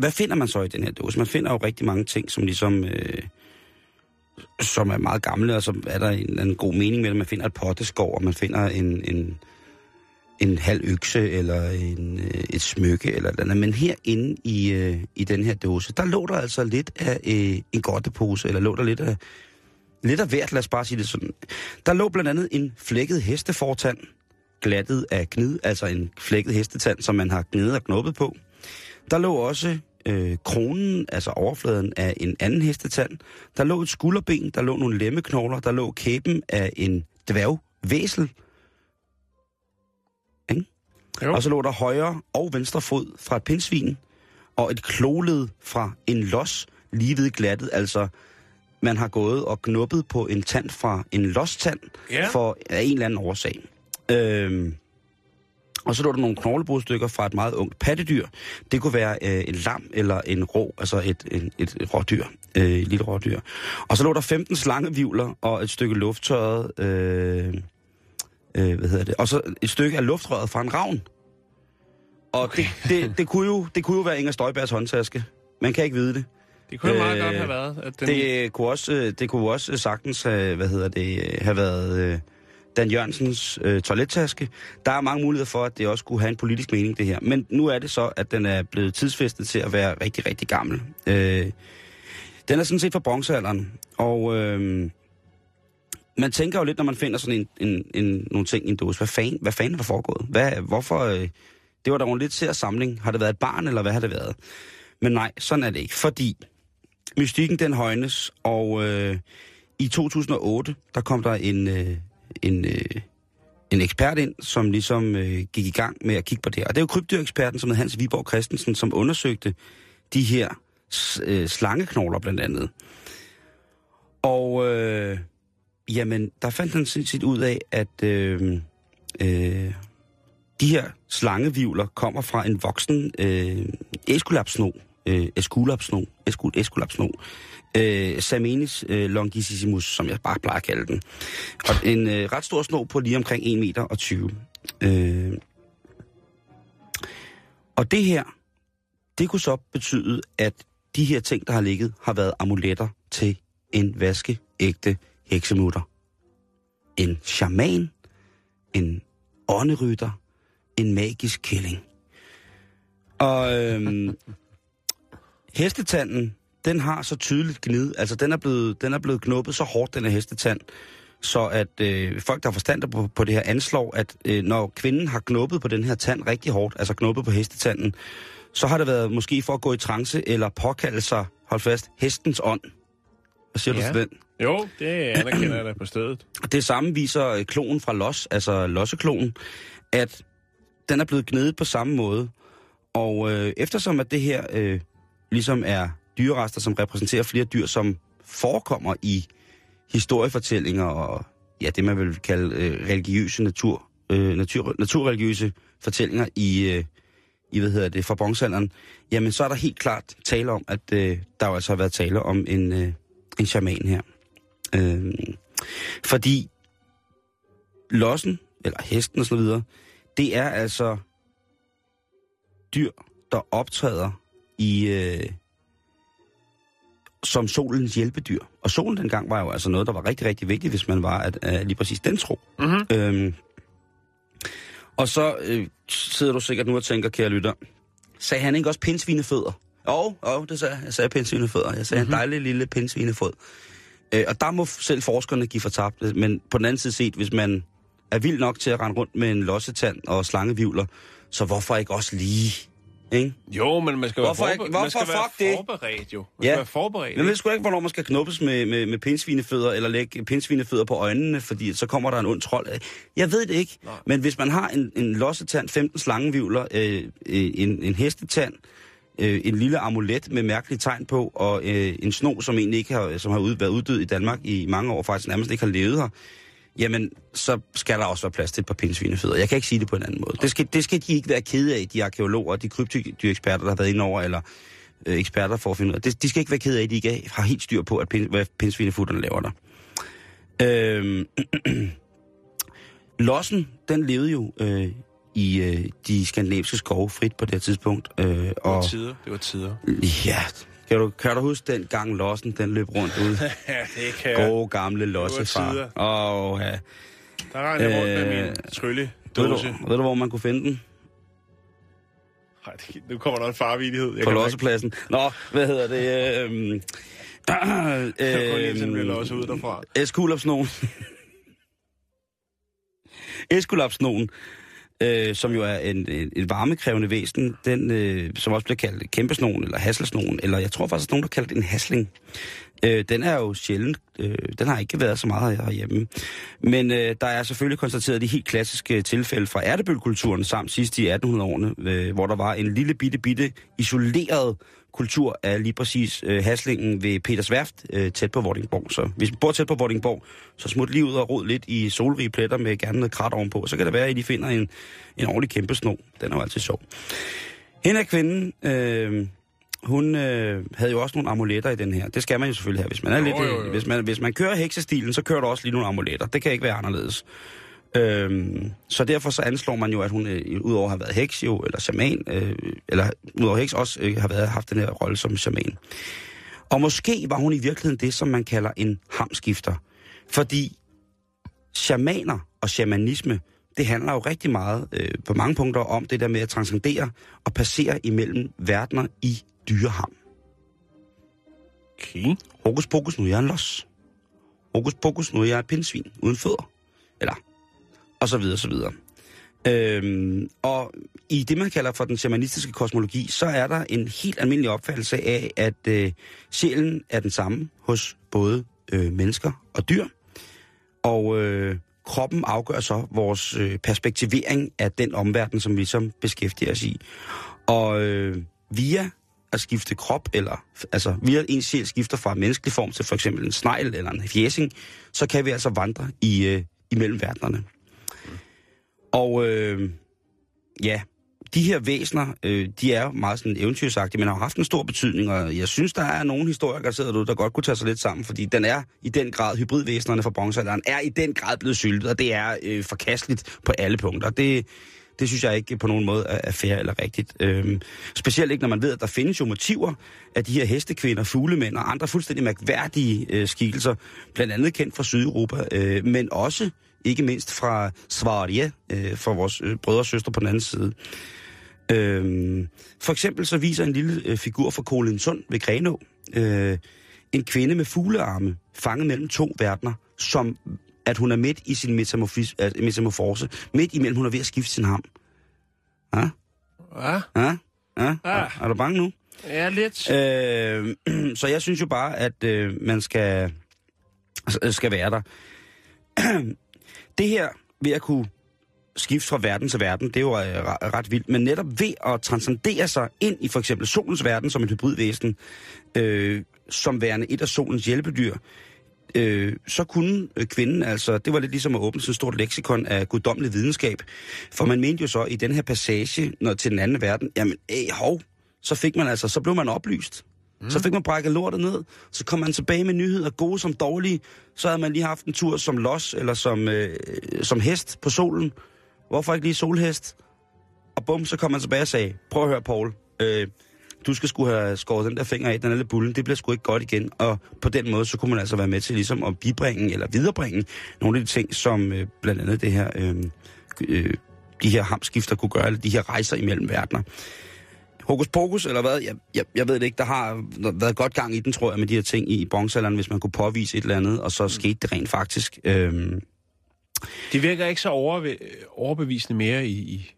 hvad finder man så i den her dåse? Man finder jo rigtig mange ting, som ligesom... Øh, som er meget gamle, og så er der en en anden god mening med det. Man finder et potteskov, og man finder en, en, en halv økse, eller en, øh, et smykke, eller andet. Men herinde i, øh, i den her dåse, der lå der altså lidt af øh, en godtepose, eller lå der lidt af, lidt af hvert, lad os bare sige det sådan. Der lå blandt andet en flækket hestefortand, glattet af gnid, altså en flækket hestetand, som man har gnidet og knuppet på. Der lå også øh, kronen, altså overfladen af en anden hestetand. Der lå et skulderben, der lå nogle lemmeknogler, der lå kæben af en dværgvæsel, jo. og så lå der højre og venstre fod fra et pindsvin, og et kloled fra en los, lige ved glattet, altså man har gået og knuppet på en tand fra en lostand, Ja. for af en eller anden årsag. Øhm, og så lå der nogle knoglebrudstykker fra et meget ungt pattedyr. Det kunne være øh, en lam eller en rå, altså et, en, et, et rådyr, øh, et lille rådyr. Og så lå der 15 slangevivler og et stykke lufttørret, øh, øh, hvad hedder det, og så et stykke af luftrøret fra en ravn. Og okay. det, det, det, kunne jo, det kunne jo være Inger Støjbergs håndtaske. Man kan ikke vide det. Det kunne jo meget Øh, godt have været. At den... Det kunne også, det kunne også sagtens have, hvad hedder det, have været, øh, Dan Jørgensens øh, toilettaske. Der er mange muligheder for, at det også kunne have en politisk mening, det her. Men nu er det så, at den er blevet tidsfæstet til at være rigtig, rigtig gammel. Øh, den er sådan set fra bronzealderen, og øh, man tænker jo lidt, når man finder sådan en, en, en, nogle ting i en dåse. Hvad fanden, hvad fanden er der foregået? Hvad, hvorfor? Øh, det var da en lidt til samling. Har det været et barn, eller hvad har det været? Men nej, sådan er det ikke, fordi mystikken den højnes, og øh, i 2008, der kom der en, øh, en, øh, en ekspert ind, som ligesom øh, gik i gang med at kigge på det. Og det er jo krybdyreksperten, som hedder Hans Viborg Christensen, som undersøgte de her øh, slangeknogler blandt andet. Og øh, jamen, der fandt han sit ud af, at øh, øh, de her slangevivler kommer fra en voksen øh, eskulapsno, øh, eskulapsno, eskul, eskulapsno, øh, Samenis øh, longissimus, som jeg bare plejer at kalde den. Og en øh, ret stor sno på lige omkring 1,20 meter og 20. Øh, og det her, det kunne så betyde, at de her ting, der har ligget, har været amuletter til en vaskeægte heksemutter. En shaman, en ånderytter, en magisk kælling. Og øhm, hestetanden, den har så tydeligt gnid, altså den er blevet, den er blevet knuppet så hårdt, den her hestetand, så at øh, folk, der har forstand på, på det her, anslår, at øh, når kvinden har knuppet på den her tand rigtig hårdt, altså knuppet på hestetanden, så har det været måske for at gå i trance eller påkalde sig, hold fast, hestens ånd. Hvad siger ja. du til den? Jo, det anerkender jeg da på stedet. Det samme viser øh, klonen fra Los, altså losseklonen, at den er blevet gnedet på samme måde. Og øh, eftersom at det her øh, ligesom er dyrerester, som repræsenterer flere dyr, som forekommer i historiefortællinger og ja, det man vil kalde øh, religiøse natur, øh, natur, naturreligiøse fortællinger i, øh, i hvad hedder det, fra bronzealderen, jamen så er der helt klart tale om, at øh, der jo altså har været tale om en, øh, en shaman her. Øh, fordi lossen, eller hesten og så videre, det er altså dyr, der optræder i øh, som solens hjælpedyr. Og solen dengang var jo altså noget, der var rigtig, rigtig vigtigt, hvis man var at, uh, lige præcis den tro. Mm-hmm. Øhm, og så øh, sidder du sikkert nu og tænker, kære lytter, sagde han ikke også pindsvinefødder? Jo, jo, det sagde jeg. Jeg sagde pindsvinefødder. Jeg sagde mm-hmm. en dejlig lille pindsvinefod. Øh, og der må selv forskerne give for tabt. Men på den anden side set, hvis man er vild nok til at rende rundt med en lossetand og slangevivler, så hvorfor ikke også lige ikke? Jo, men man skal Hvorfor være, ikke? forber- Hvorfor man skal fuck være det? forberedt, jo. Man Ja. skal være forberedt. Jeg ved sgu ikke, hvornår man skal knuppes med, med, med pindsvinefødder, eller lægge pindsvinefødder på øjnene, fordi så kommer der en ond trold. Jeg ved det ikke, Nej. men hvis man har en, en lossetand, 15 slangevivler, øh, en, en hestetand, øh, Øh, en lille amulet med mærkelige tegn på, og øh, en sno, som egentlig ikke har, som har ud, været uddød i Danmark i mange år, faktisk nærmest ikke har levet her, jamen, så skal der også være plads til et par pindsvinefødder. Jeg kan ikke sige det på en anden måde. Det skal, det skal de ikke være kede af, de arkeologer, de krybdyreksperter, der har været inde over, eller øh, eksperter for at finde ud af. Det, de skal ikke være kede af, at de ikke har helt styr på, at pind, hvad pindsvinefutterne laver der. Øhm, Lossen, den levede jo øh, i øh, de skandinaviske skove frit på det tidspunkt. Øh, Det var og tider. Det var tider. ja, kan du, kan du huske den gang Lossen, den løb rundt ud? ja, det kan jeg. Gode gamle lossefar. Åh, ja. Der rendte jeg rundt med Øh, min trylle Ved du, ved du, hvor man kunne finde den? Ej, det- nu kommer der en farvidighed. Jeg På lossepladsen. Nå, hvad hedder det? Øhm, mærke- Jeg går lige losset ud derfra. Eskulapsnogen. Eskulapsnogen, øh, som jo er en, en, et varmekrævende væsen, den, øh, som også bliver kaldt kæmpesnogen, eller hasselsnogen, eller jeg tror faktisk, at nogen der kalder det en hasling. Øh, den er jo sjældent, øh, den har ikke været så meget herhjemme. Men øh, der er selvfølgelig konstateret de helt klassiske tilfælde fra ærtebølkulturen, samt sidst i 1800-årene, øh, hvor der var en lille bitte, bitte isoleret kultur af lige præcis øh, haslingen ved Peters Værft, øh, tæt på Vordingborg. Så hvis man bor tæt på Vordingborg, så smut lige ud og rod lidt i solrige pletter med gerne noget krat ovenpå. Så kan det være, at I finder en, en ordentlig kæmpe sno. Den er jo altid sjov. Hende er kvinden, øh, hun øh, havde jo også nogle amuletter i den her. Det skal man jo selvfølgelig have. Hvis man, er Jo, lidt, jo, jo. øh, Hvis, man, hvis man kører heksestilen, så kører der også lige nogle amuletter. Det kan ikke være anderledes. Øhm, så derfor så anslår man jo, at hun øh, udover at have været heks jo, eller shaman, øh, eller udover heks også øh, har været, haft den her rolle som shaman. Og måske var hun i virkeligheden det, som man kalder en hamskifter. Fordi shamaner og shamanisme, det handler jo rigtig meget øh, på mange punkter om det der med at transcendere og passere imellem verdener i dyreham. Okay. Hokus pokus, nu er jeg en los. Hokus pokus, nu er jeg et pindsvin uden fødder. Og så videre, så videre. Øhm, og i det, man kalder for den shamanistiske kosmologi, så er der en helt almindelig opfattelse af, at øh, sjælen er den samme hos både øh, mennesker og dyr. Og øh, kroppen afgør så vores øh, perspektivering af den omverden, som vi som beskæftiger os i. Og øh, via at skifte krop, eller altså via en sjæl skifter fra en menneskelig form til for eksempel en snegl eller en fjæsing, så kan vi altså vandre i, øh, imellem verdenerne. Og øh, ja, de her væsener, øh, de er meget sådan eventyrsagtige, men har haft en stor betydning, og jeg synes, der er nogle historikere, der sidder du, der godt kunne tage sig lidt sammen, fordi den er i den grad, hybridvæsenerne fra bronzealderen er i den grad blevet syltet, og det er øh, forkasteligt på alle punkter. Det, det synes jeg ikke på nogen måde er, er fair eller rigtigt. Øhm, specielt ikke, når man ved, at der findes jo motiver af de her hestekvinder, fuglemænd og andre fuldstændig mærkværdige øh, skikkelser, blandt andet kendt fra Sydeuropa, øh, men også ikke mindst fra Sverige, øh, fra vores øh, brødre og søstre på den anden side. Øhm, for eksempel så viser en lille øh, figur fra Kolin Sund ved Grenå, øh, en kvinde med fuglearme, fanget mellem to verdener, som at hun er midt i sin øh, metamorfose, midt imellem hun er ved at skifte sin ham. Ja? Ja, Ja? Ja? Ah. Er, du bange nu? ja lidt. Øh, så jeg synes jo bare, at øh, man skal, altså, skal være der. det her ved at kunne skifte fra verden til verden, det er jo øh, re- ret vildt, men netop ved at transcendere sig ind i for eksempel solens verden som et hybridvæsen, øh, som værende et af solens hjælpedyr, øh, så kunne øh, kvinden altså, det var lidt ligesom at åbne sådan et stort leksikon af guddommelig videnskab, for man mente jo så i den her passage når, til den anden verden, jamen, æh, hov, så fik man altså, så blev man oplyst. Mm. Så fik man brækket lortet ned, så kom man tilbage med nyheder, gode som dårlige. Så havde man lige haft en tur som los eller som, øh, som hest på solen. Hvorfor ikke lige solhest? Og bum, så kom man tilbage og sagde, prøv at høre, Paul, øh, du skal skulle have skåret den der finger af, den er lidt bullen, det bliver sgu ikke godt igen. Og på den måde, så kunne man altså være med til ligesom at bibringe eller viderebringe nogle af de ting, som øh, blandt andet det her, øh, øh, de her hamskifter kunne gøre, eller de her rejser imellem verdener. Hokus pokus, eller hvad? Jeg, jeg, jeg ved det ikke. Der har været godt gang i den, tror jeg, med de her ting i bronzealderen, hvis man kunne påvise et eller andet, og så skete det rent faktisk. Øhm, De virker ikke så overbevisende mere i, i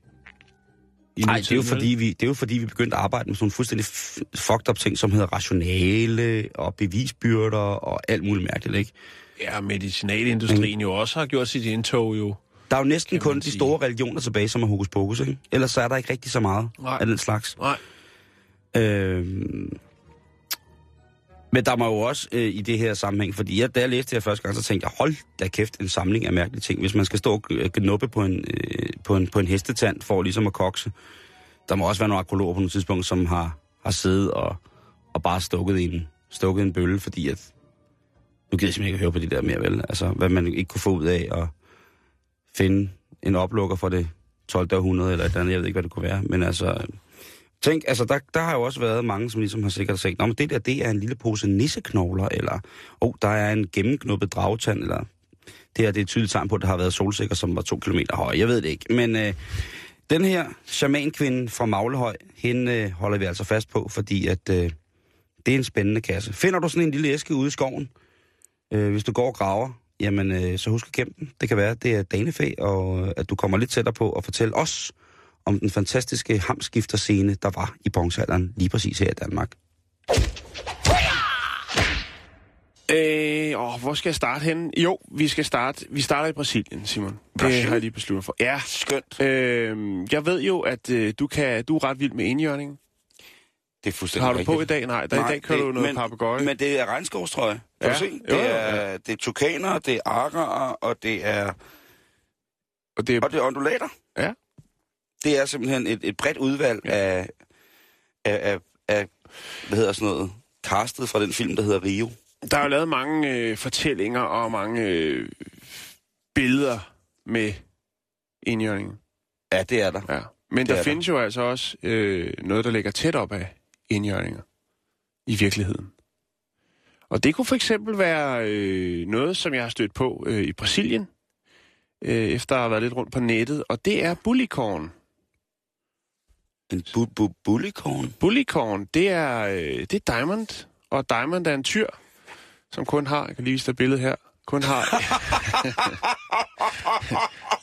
Nej, det er, jo fordi, vi, det er jo fordi, vi begyndte at arbejde med sådan nogle fuldstændig fucked up ting, som hedder rationale og bevisbyrder og alt muligt mærkeligt, ikke? Ja, medicinalindustrien jo også har gjort sit indtog jo. Der er jo næsten kun man de sige. store religioner tilbage, som er hokus pokus, ikke? Ellers så er der ikke rigtig så meget Nej. af den slags. Nej. Øhm, men der må jo også øh, i det her sammenhæng, fordi jeg, da jeg læste det her første gang, så tænkte jeg, hold da kæft, en samling af mærkelige ting. Hvis man skal stå og øh, gnuppe på en, øh, på en, på en hestetand for ligesom at kokse, der må også være nogle arkeologer på nogle tidspunkt, som har, har siddet og, og bare stukket en, stukket en bølle, fordi at, nu gider jeg simpelthen ikke at høre på det der mere, vel? Altså, hvad man ikke kunne få ud af at finde en oplukker for det 12. århundrede, eller et eller andet, jeg ved ikke, hvad det kunne være, men altså, Tænk, altså der, der har jo også været mange, som ligesom har sikkert sagt, Nå, men det der, det er en lille pose nisseknogler, eller oh, der er en gennemknuppet dragtand, eller det her, det er et tydeligt tegn på, at der har været solsikker, som var to kilometer høj. Jeg ved det ikke. Men øh, den her shamankvinde fra Maglehøj, hende øh, holder vi altså fast på, fordi at øh, det er en spændende kasse. Finder du sådan en lille æske ude i skoven, øh, hvis du går og graver, jamen øh, så husk at kæmpe den. Det kan være, at det er danefæ, og øh, at du kommer lidt tættere på at fortælle os om den fantastiske hamskifterscene, der var i bronzealderen lige præcis her i Danmark. Øh, åh, hvor skal jeg starte henne? Jo, vi skal starte. Vi starter i Brasilien, Simon. Det Brasilien? har jeg lige besluttet for. Ja. Skønt. Øh, jeg ved jo, at øh, du, kan, du er ret vild med enhjørning. Det er fuldstændig Har du rigtigt. på i dag? Nej, der, i dag kører det- du noget men, papegøje. Men det er regnskovstrøje. Kan Ja. du se? Det jo, er, det er tukaner, det er arer, og det er, Og det er, og det er undulater. Ja. Det er simpelthen et, et bredt udvalg Ja. af, af, af, af, hvad hedder sådan noget, castet fra den film, der hedder Rio. der er jo lavet mange øh, fortællinger og mange øh, billeder med enhjørningen. Ja, det er der. Ja. Men Det er der der. findes jo altså også øh, noget, der ligger tæt op af enhjørninger i virkeligheden. Og det kunne for eksempel være øh, noget, som jeg har stødt på øh, i Brasilien. øh, efter at have været lidt rundt på nettet, og det er bullikorn. En bu bu bullikorn. Bullikorn, det er, øh, det er Diamond, og Diamond er en tyr, som kun har, jeg kan lige vise dig billedet her, kun har...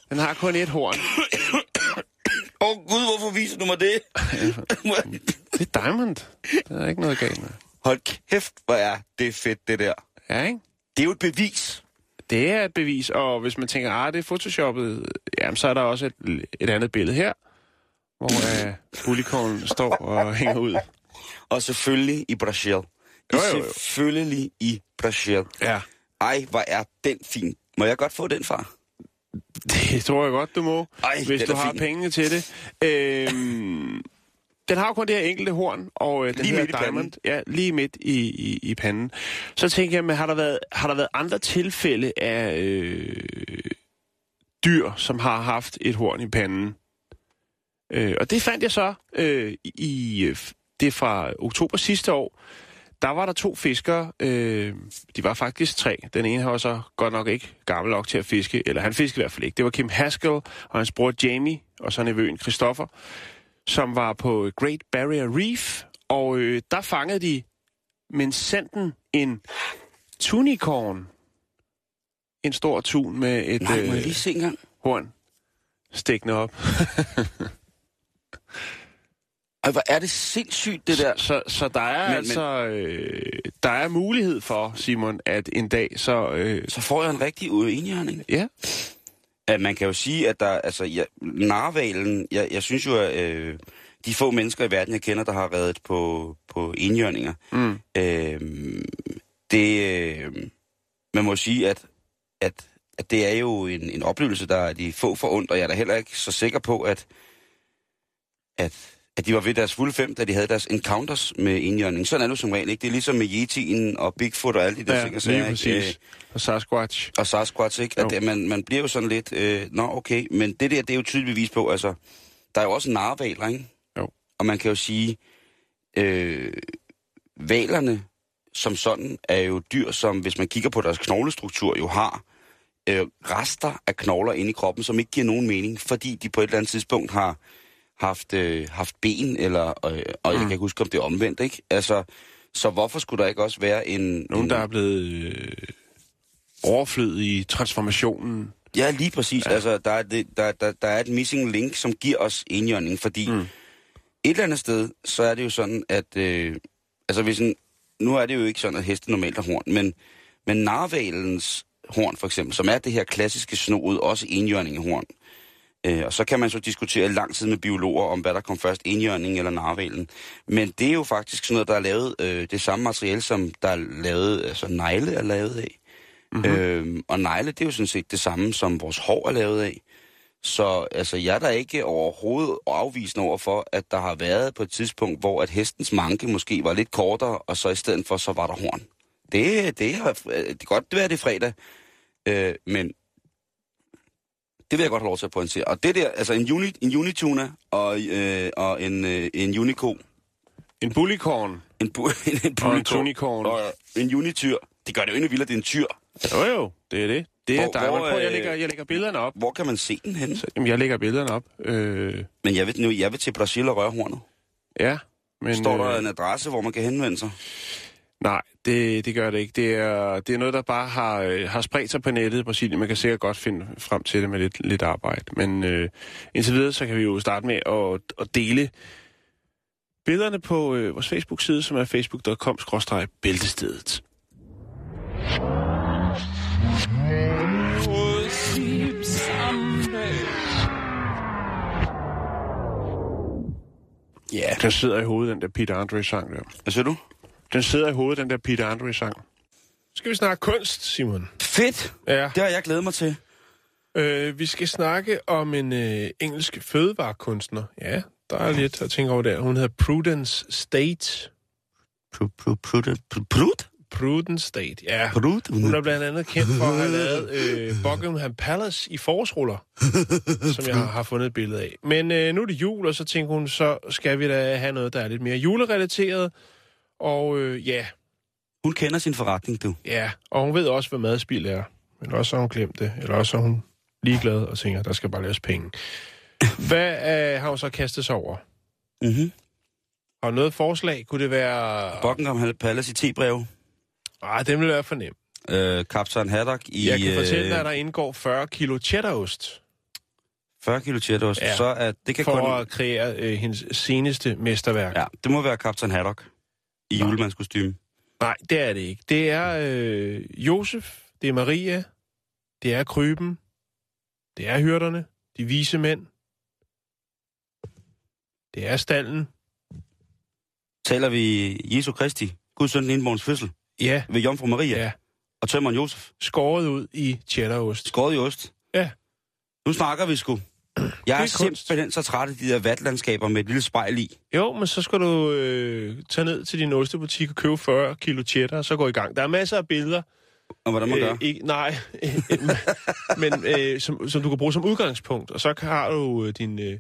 den har kun et horn. Åh oh, gud, hvorfor viser du mig det? Det er Diamond. Der er ikke noget galt med. Hold kæft, hvor er det fedt, det der. Ja, ikke? Det er jo et bevis. Det er et bevis, og hvis man tænker, ah, det er photoshoppet, jamen, så er der også et, et andet billede her, hvor uh, bullikorn står og hænger ud. Og selvfølgelig i Brasil. Jo, jo, jo. Selvfølgelig i Brasil. Ja. Ej, hvor er den fin. Må jeg godt få den, far? Det tror jeg godt, du må, Ej, hvis du har fin. pengene til det. Øhm, den har jo kun det her enkelte horn, og øh, den Lige hedder i. Diamond. Ja, lige midt i, i, i panden. Så tænker jeg, men har der været, har der været andre tilfælde af øh, dyr, som har haft et horn i panden? Øh, og det fandt jeg så øh, i... øh, Det fra oktober sidste år. Der var der to fiskere. Øh, de var faktisk tre. Den ene var så godt nok ikke gammel nok til at fiske. Eller han fiskede i hvert fald ikke. Det var Kim Haskell og hans bror Jamie, og så nevøen Christoffer, som var på Great Barrier Reef. Og øh, der fangede de men sendte en tunicorn. En stor tun med et Nej, må jeg øh, lige se engang? horn stikkende op. Ej, hvor er det sindssygt, det der. Så, så der er Men- men, altså øh, der er mulighed for, Simon, at en dag så... Øh, Så får jeg en rigtig uenighed. ja, At man kan jo sige, at der, altså, ja, narvalen, jeg, jeg synes jo, at øh, de få mennesker i verden, jeg kender, der har reddet på, på enhjørninger, mm, øh, det, øh, man må sige, at, at, at det er jo en, en oplevelse, der er de få forundt, og jeg er da heller ikke så sikker på, at, at, at de var ved deres fulde fem, da de havde deres encounters med enhjørning. Sådan er det som regel ikke. Det er ligesom med Yeti'en og Bigfoot og alle de der ja ting. og lige ikke? præcis. Øh, Og Sasquatch. og Sasquatch, ikke? At det, man, man bliver jo sådan lidt, øh, nå okay, men det der, det er jo tydeligt bevis på, altså, der er jo også narvaler, ikke? Jo. Og man kan jo sige, øh, valerne som sådan er jo dyr, som hvis man kigger på deres knoglestruktur, jo har øh, rester af knogler inde i kroppen, som ikke giver nogen mening, fordi de på et eller andet tidspunkt har haft, øh, haft ben, eller, øh, og jeg Mm. kan ikke huske, om det er omvendt, ikke? Altså, så hvorfor skulle der ikke også være en... Nogen, en, der er blevet øh, overflødet i transformationen. Ja, lige præcis. Ja. Altså, der er, det, der, der, der er et missing link, som giver os enhjørning, fordi mm. Et eller andet sted, så er det jo sådan, at... Øh, altså, hvis en, nu er det jo ikke sådan, at heste normalt har horn, men, men narvalens horn, for eksempel, som er det her klassiske snoet, også enhjørningehorn. Øh, og så kan man så diskutere lang tid med biologer om, hvad der kom først, enhjørning eller narvalen. Men det er jo faktisk sådan noget, der er lavet øh, det samme materiale, som der er lavet, altså negle er lavet af. Mm-hmm. Øhm, og negle, det er jo sådan set det samme, som vores hår er lavet af. Så altså, jeg er da ikke overhovedet afvisende over for, at der har været på et tidspunkt, hvor at hestens manke måske var lidt kortere, og så i stedet for, så var der horn. Det, det, har, det kan godt være, det er fredag, øh, men det vil jeg godt have lov til at pointere. Og det der, altså en, uni, en unituna og, øh, og en, øh, en unico, En bullikorn en, bu, en, en og en og en unityr, det gør det jo endnu vildere, det er en tyr. Jo jo, det er det. Det er Hvor- Diamond. hvor, Prøv, jeg øh, lægger, jeg lægger billederne op. Hvor kan man se den henne? Så, jamen, jeg lægger billederne op. Øh, Men jeg vil, nu, jeg vil til Brasil og røre hornet. ja, men... Står der øh, en adresse, hvor man kan henvende sig? Nej, det, det gør det ikke. Det er, det er noget, der bare har, øh, har spredt sig på nettet i Brasilien. Man kan sikkert godt finde frem til det med lidt, lidt arbejde. Men øh, indtil videre, så kan vi jo starte med at, at dele billederne på øh, vores Facebook-side, som er facebook.com-bæltestedet. Ja, den sidder i hovedet, den der Peter Andre-sang der. Hvad siger du? Den sidder i hovedet, den der Peter Andre-sang. Skal vi snakke kunst, Simon? Fedt! Ja. Det har jeg glædet mig til. Øh, vi skal snakke om en øh, engelsk fødevarekunstner. Ja, der er lidt at tænke over der. Hun hedder Prudence State. Prut? Prudence State, ja. Prut? Hun er blandt andet kendt for at have lavet øh, Buckingham Palace i forårsruller, som jeg har, har fundet et billede af. Men øh, nu er det jul, og så tænker hun, så skal vi da have noget, der er lidt mere julerelateret. Og øh, ja, Hun kender sin forretning, du. ja, og hun ved også, hvad madspil er. Men også har hun glemt det, eller også har hun ligeglad og tænker, der skal bare laves penge. Hvad øh, har hun så kastet sig over? Mm-hmm. Har noget forslag? Kunne det være... Buckingham Palace i T-brev. Ah, den vil være for nem. Øh, Kaptajn Haddock i Jeg kan fortælle dig, øh, at der indgår 40 kilo cheddarost 40 kilo cheddarost. Ja. Så at det kan for kun... at kreere øh, hendes seneste mesterværk. Ja, det må være Kaptajn Haddock i julemandskostyme. Nej, det er det ikke. Det er øh, Josef, det er Maria, det er Kryben, det er hyrderne, de vise mænd, det er stallen. Taler vi Jesu Kristi, Guds søn indborgens fødsel, Ja, ved Jomfru Maria ja. og tømmeren Josef. Skåret ud i cheddarost. Skåret i ost. Ja. Nu snakker vi sgu. Jeg er, er er simpelthen så træt af de der vatlandskaber med et lille spejl i. Jo, men så skal du øh, tage ned til din ostebutik og købe 40 kilo cheddar, og så gå i gang. Der er masser af billeder. Og hvordan man gør. ikke, nej, men øh, som, som du kan bruge som udgangspunkt. Og så har du øh, din, øh,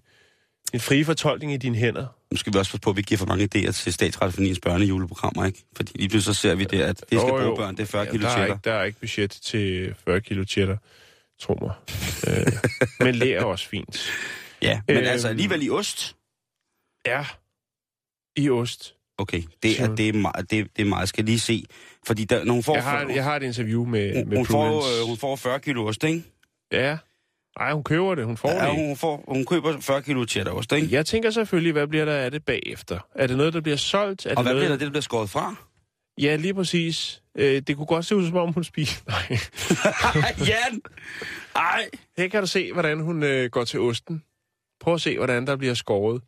din frie fortolkning i dine hænder. Nu skal vi også passe på, at vi giver for mange idéer til Statsradiofoniens børnejuleprogrammer, ikke? Fordi lige pludselig så ser vi det, at det skal Jo, bruge jo. børn, det er 40 Ja, kilo der, er cheddar. ikke, der er ikke budget til 40 kilo cheddar, tro mig. øh, men lærer er også fint. Ja, men Øhm. altså alligevel i ost. Ja, i ost. Okay, det er, det er, meget, det, det er meget. Jeg skal lige se. Fordi der, når hun får, Jeg har, jeg har et interview med, hun, med hun, får, øh, hun får 40 kilo ost, ikke? Ja. Nej, hun køber det. Hun får Ja, det. hun, får, hun køber 40 kilo cheddarost, ikke? Jeg tænker selvfølgelig, hvad bliver der af det bagefter? Er det noget, der bliver solgt? Er Og det hvad noget... bliver der, det, der bliver skåret fra? Ja, lige præcis. Øh, det kunne godt se ud, som om hun spiser. Nej. Jan! Ej! Her kan du se, hvordan hun øh, går til osten. Prøv at se, hvordan der bliver skåret.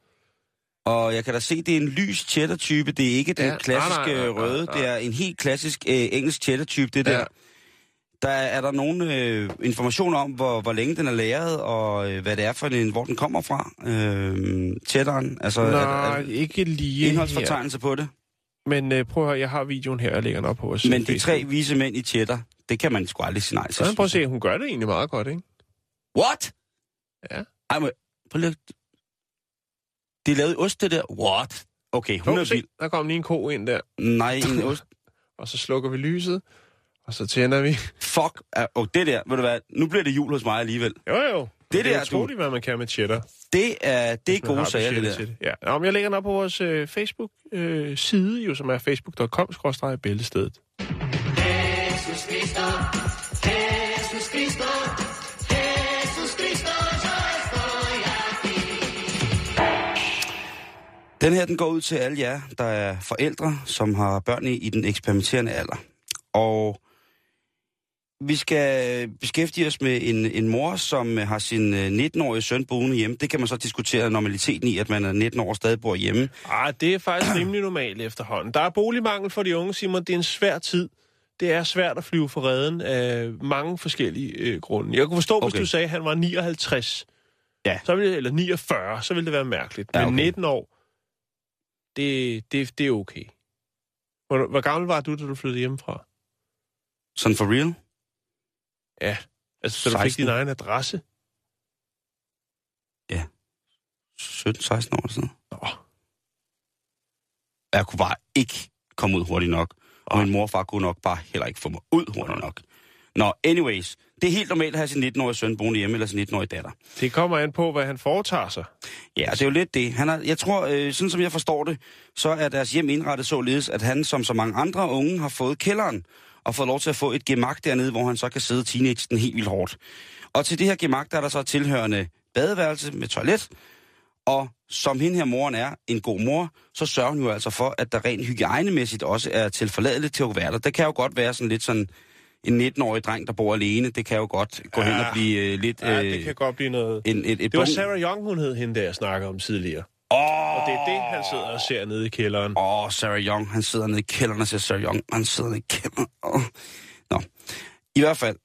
Og jeg kan da se, det er en lys cheddar-type. Det er ikke den Ja, klassiske nej, nej, nej, nej, røde. nej. Det er en helt klassisk øh, engelsk cheddar-type, det der. Ja. Ja. Der er der nogen øh, information om, hvor, hvor længe den er lagret, og øh, hvad det er for en, hvor den kommer fra. Øh, cheddaren. Altså, er, Nej, er, ikke lige her. indholdsfortegnelse på det. Men øh, prøv at høre, jeg har videoen her, jeg lægger den op på vores Men de Facebook. tre vise mænd i cheddar, det kan man sgu aldrig sige nej til. Så prøv at se, hun gør det egentlig meget godt, ikke? What? Ja. Ej, men, prøv lige. Det er lavet ost, det der. What? Okay, hun er vild. der kom lige en ko ind der. Nej, en ost. Og så slukker vi lyset, og så tænder vi. Fuck. Og oh, det der, ved du hvad, nu bliver det jul hos mig alligevel. Jo, jo. Det det er utroligt, hvad man kan med cheddar. Det er, det er gode sager, det der. til Ja, Nå, men jeg lægger den op på vores øh, Facebook-side, jo, som er facebook.com-bæltestedet. Den her, den går ud til alle jer, der er forældre, som har børn i, i den eksperimenterende alder. Og vi skal beskæftige os med en, en mor, som har sin øh, 19-årige søn boende hjemme. Det kan man så diskutere normaliteten i, at man er 19 år og stadig bor hjemme. Ah, det er faktisk rimelig normalt efterhånden. Der er boligmangel for de unge, Simon. Det er en svær tid. Det er svært at flyve for redden af mange forskellige øh, grunde. Jeg kunne forstå, okay. hvis du sagde, at han var 59, Ja. så ville, eller 49, så ville det være mærkeligt. Ja, Men okay. 19 år, det, det, det er okay. Hvor, hvor gammel var du, da du flyttede hjemmefra? Sådan for real? Ja, altså da du fik 16. din egen adresse. 17-16 år siden. Nå. Jeg kunne bare ikke komme ud hurtigt nok. Og min mor og far kunne nok bare heller ikke få mig ud hurtigt nok. Nå, anyways. Det er helt normalt at have sin 19-årige søn boende hjemme, eller sin 19-årige datter. Det kommer an på, hvad han foretager sig. Ja, det er jo lidt det. Han er, jeg tror, øh, sådan som jeg forstår det, så er deres hjem indrettet således, at han som så mange andre unge har fået kælderen og fået lov til at få et gemak dernede, hvor han så kan sidde teenage den helt vildt hårdt. Og til det her gemak, der er der så tilhørende badeværelse med toilet, og som hende her moren er, en god mor, så sørger hun jo altså for, at der rent hygiejnemæssigt også er tilforladeligt til at være der. Det kan jo godt være sådan lidt sådan en 19-årig dreng, der bor alene. Det kan jo godt gå ja. hen og blive øh, lidt... Ja, øh, det kan godt blive noget... en, et, et Det var Sarah Young, hun hed hende, der jeg snakker om tidligere. Åh, Og det er det, han sidder og ser nede i kælderen. Åh, oh, Sarah Young, han sidder nede i kælderen og siger Sarah Young, han sidder nede i kælderen. Oh. Nå, i hvert fald.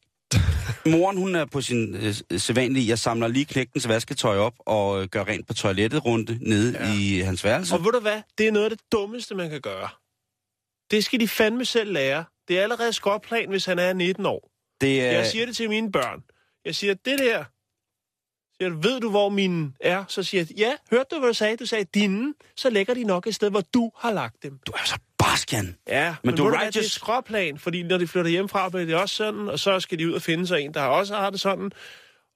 Moren, hun er på sin øh, sædvanlige, jeg samler lige knægtens vasketøj op og øh, gør rent på toilettet rundt nede ja. I hans værelse. Og ved du hvad? Det er noget af det dummeste, man kan gøre. Det skal de fandme selv lære. Det er allerede skråplan, hvis han er 19 år. Det er, Jeg siger det til mine børn. Jeg siger, det der... Siger, du, ved du, hvor min er? Så siger jeg, ja, hørte du, hvad du sagde? Du sagde, dine, så lægger de nok et sted, hvor du har lagt dem. du er så barsk, Jan. Ja, men, Men du er hvad, det er righteous. skråplan, fordi når de flytter hjemmefra, bliver det også sådan, og så skal de ud og finde sig en, der også har det sådan.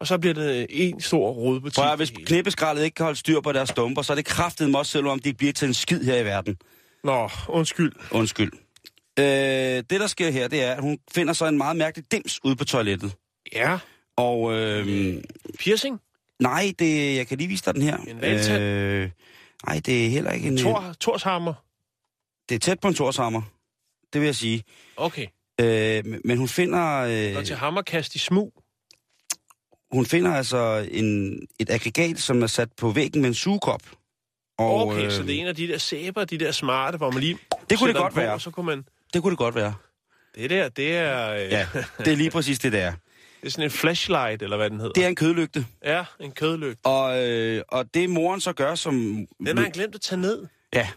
og så bliver det en stor rodebutik. Prøv at, hvis knippeskraldet ikke kan holde styr på deres stumper, så er det kraftet mig også, selvom de ikke bliver til en skid her i verden. Nå, undskyld. Undskyld. Øh, det, der sker her, det er, at hun finder så en meget mærkelig dims ude på toilettet. Ja, Og øh, piercing. Nej, det, jeg kan lige vise dig den her. En? Øh, nej, det er heller ikke en... Tor, Torshammer. Det er tæt på en torshammer. Det vil jeg sige. Okay. Øh, men hun finder... Øh, til hammerkast i smug. hun finder altså en, et aggregat, som er sat på væggen med en sugekop. Og, Okay, øh, så det er en af de der sæber, de der smarte, hvor man lige Det kunne det godt på, være. Så kunne man... Det kunne det godt være. Det der, det er, øh, Ja, det er lige præcis det, der. Det er sådan en flashlight, eller hvad den hedder. Det er en kødlygte. Ja, en kødlygt. Og, øh, og det moren så gør, som... Den har han glemt at tage ned. Ja.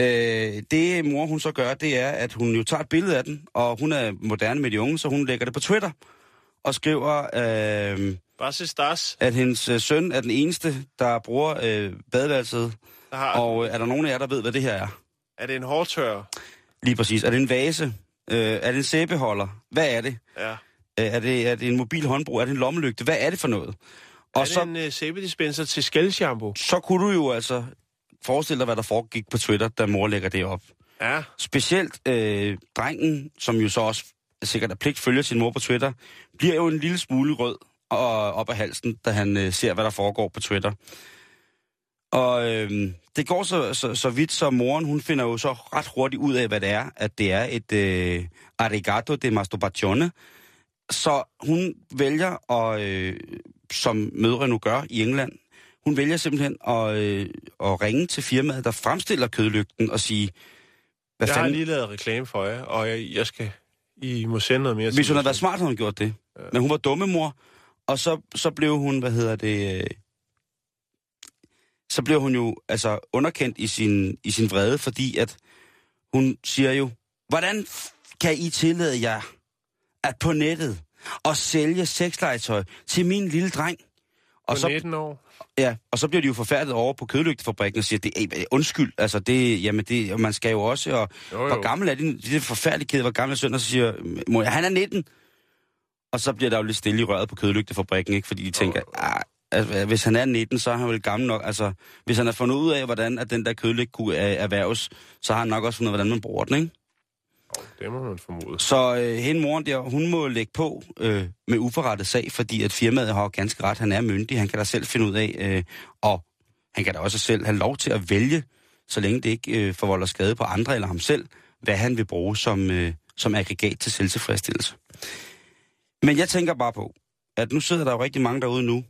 Øh, det mor hun så gør, det er, at hun jo tager et billede af den, og hun er moderne med de unge, så hun lægger det på Twitter og skriver, øh, Bare stas. at hendes øh, søn er den eneste, der bruger øh, badeværelset. Der har, Og øh, er der nogen af jer, der ved, hvad det her er? er det en hårdtør? Lige præcis. Er det en vase? Øh, er det en sæbeholder? Hvad er det? Ja. Øh, er det? Er det en mobil håndbrug? Er det en lommelygte? Hvad er det for noget? Og er det så, en uh, sæbedispenser til skældshampoo? så kunne du jo altså forestille dig, hvad der foregik på Twitter, da mor lægger det op. Ja. Specielt øh, drengen, som jo så også sikkert af pligt følger sin mor på Twitter, bliver jo en lille smule rød og op ad halsen, da han øh, ser, hvad der foregår på Twitter. Og øh, det går så, så, så vidt, så moren hun finder jo så ret hurtigt ud af, hvad det er, at det er et øh, arigato de masturbazione. Så hun vælger, at, øh, som mødre nu gør i England, hun vælger simpelthen at, øh, at ringe til firmaet, der fremstiller kødlygten og sige, hvad Jeg har fanden, lige lavet reklame for jer, og jeg, jeg skal... I må sende noget mere hvis hun havde været smart, havde hun gjort det. Ja. Men hun var dumme mor, og så, så blev hun, hvad hedder det, øh, så blev hun jo altså underkendt i sin, i sin vrede, fordi at hun siger jo, hvordan kan I tillade jer at på nettet og sælge sexlegetøj til min lille dreng? Og På så, 19 år. ja, og så bliver de jo forfærdet over på kødlygtefabrikken og siger, det, er, undskyld, altså det, jamen det, man skal jo også, og Jo, jo. hvor gammel er din, det er forfærdeligt kæde, hvor gammel er søn, og så siger, mor, han er 19. Og så bliver der jo lidt stille i røret på kødlygtefabrikken, ikke? Fordi de tænker, ah, altså, hvis han er 19, så er han vel gammel nok. Altså, hvis han har fundet ud af, hvordan at den der kødlygt kunne erhverves, så har han nok også fundet hvordan man bruger den, ikke? Det må man formode. Så øh, hende moren der, hun må lægge på øh, med uforrettet sag, fordi at firmaet har ganske ret. Han er myndig, han kan da selv finde ud af, øh, og han kan da også selv have lov til at vælge, så længe det ikke øh, forvolder skade på andre eller ham selv, hvad han vil bruge som, øh, som aggregat til selvtilfredsstillelse. Men jeg tænker bare på, at nu sidder der jo rigtig mange derude nu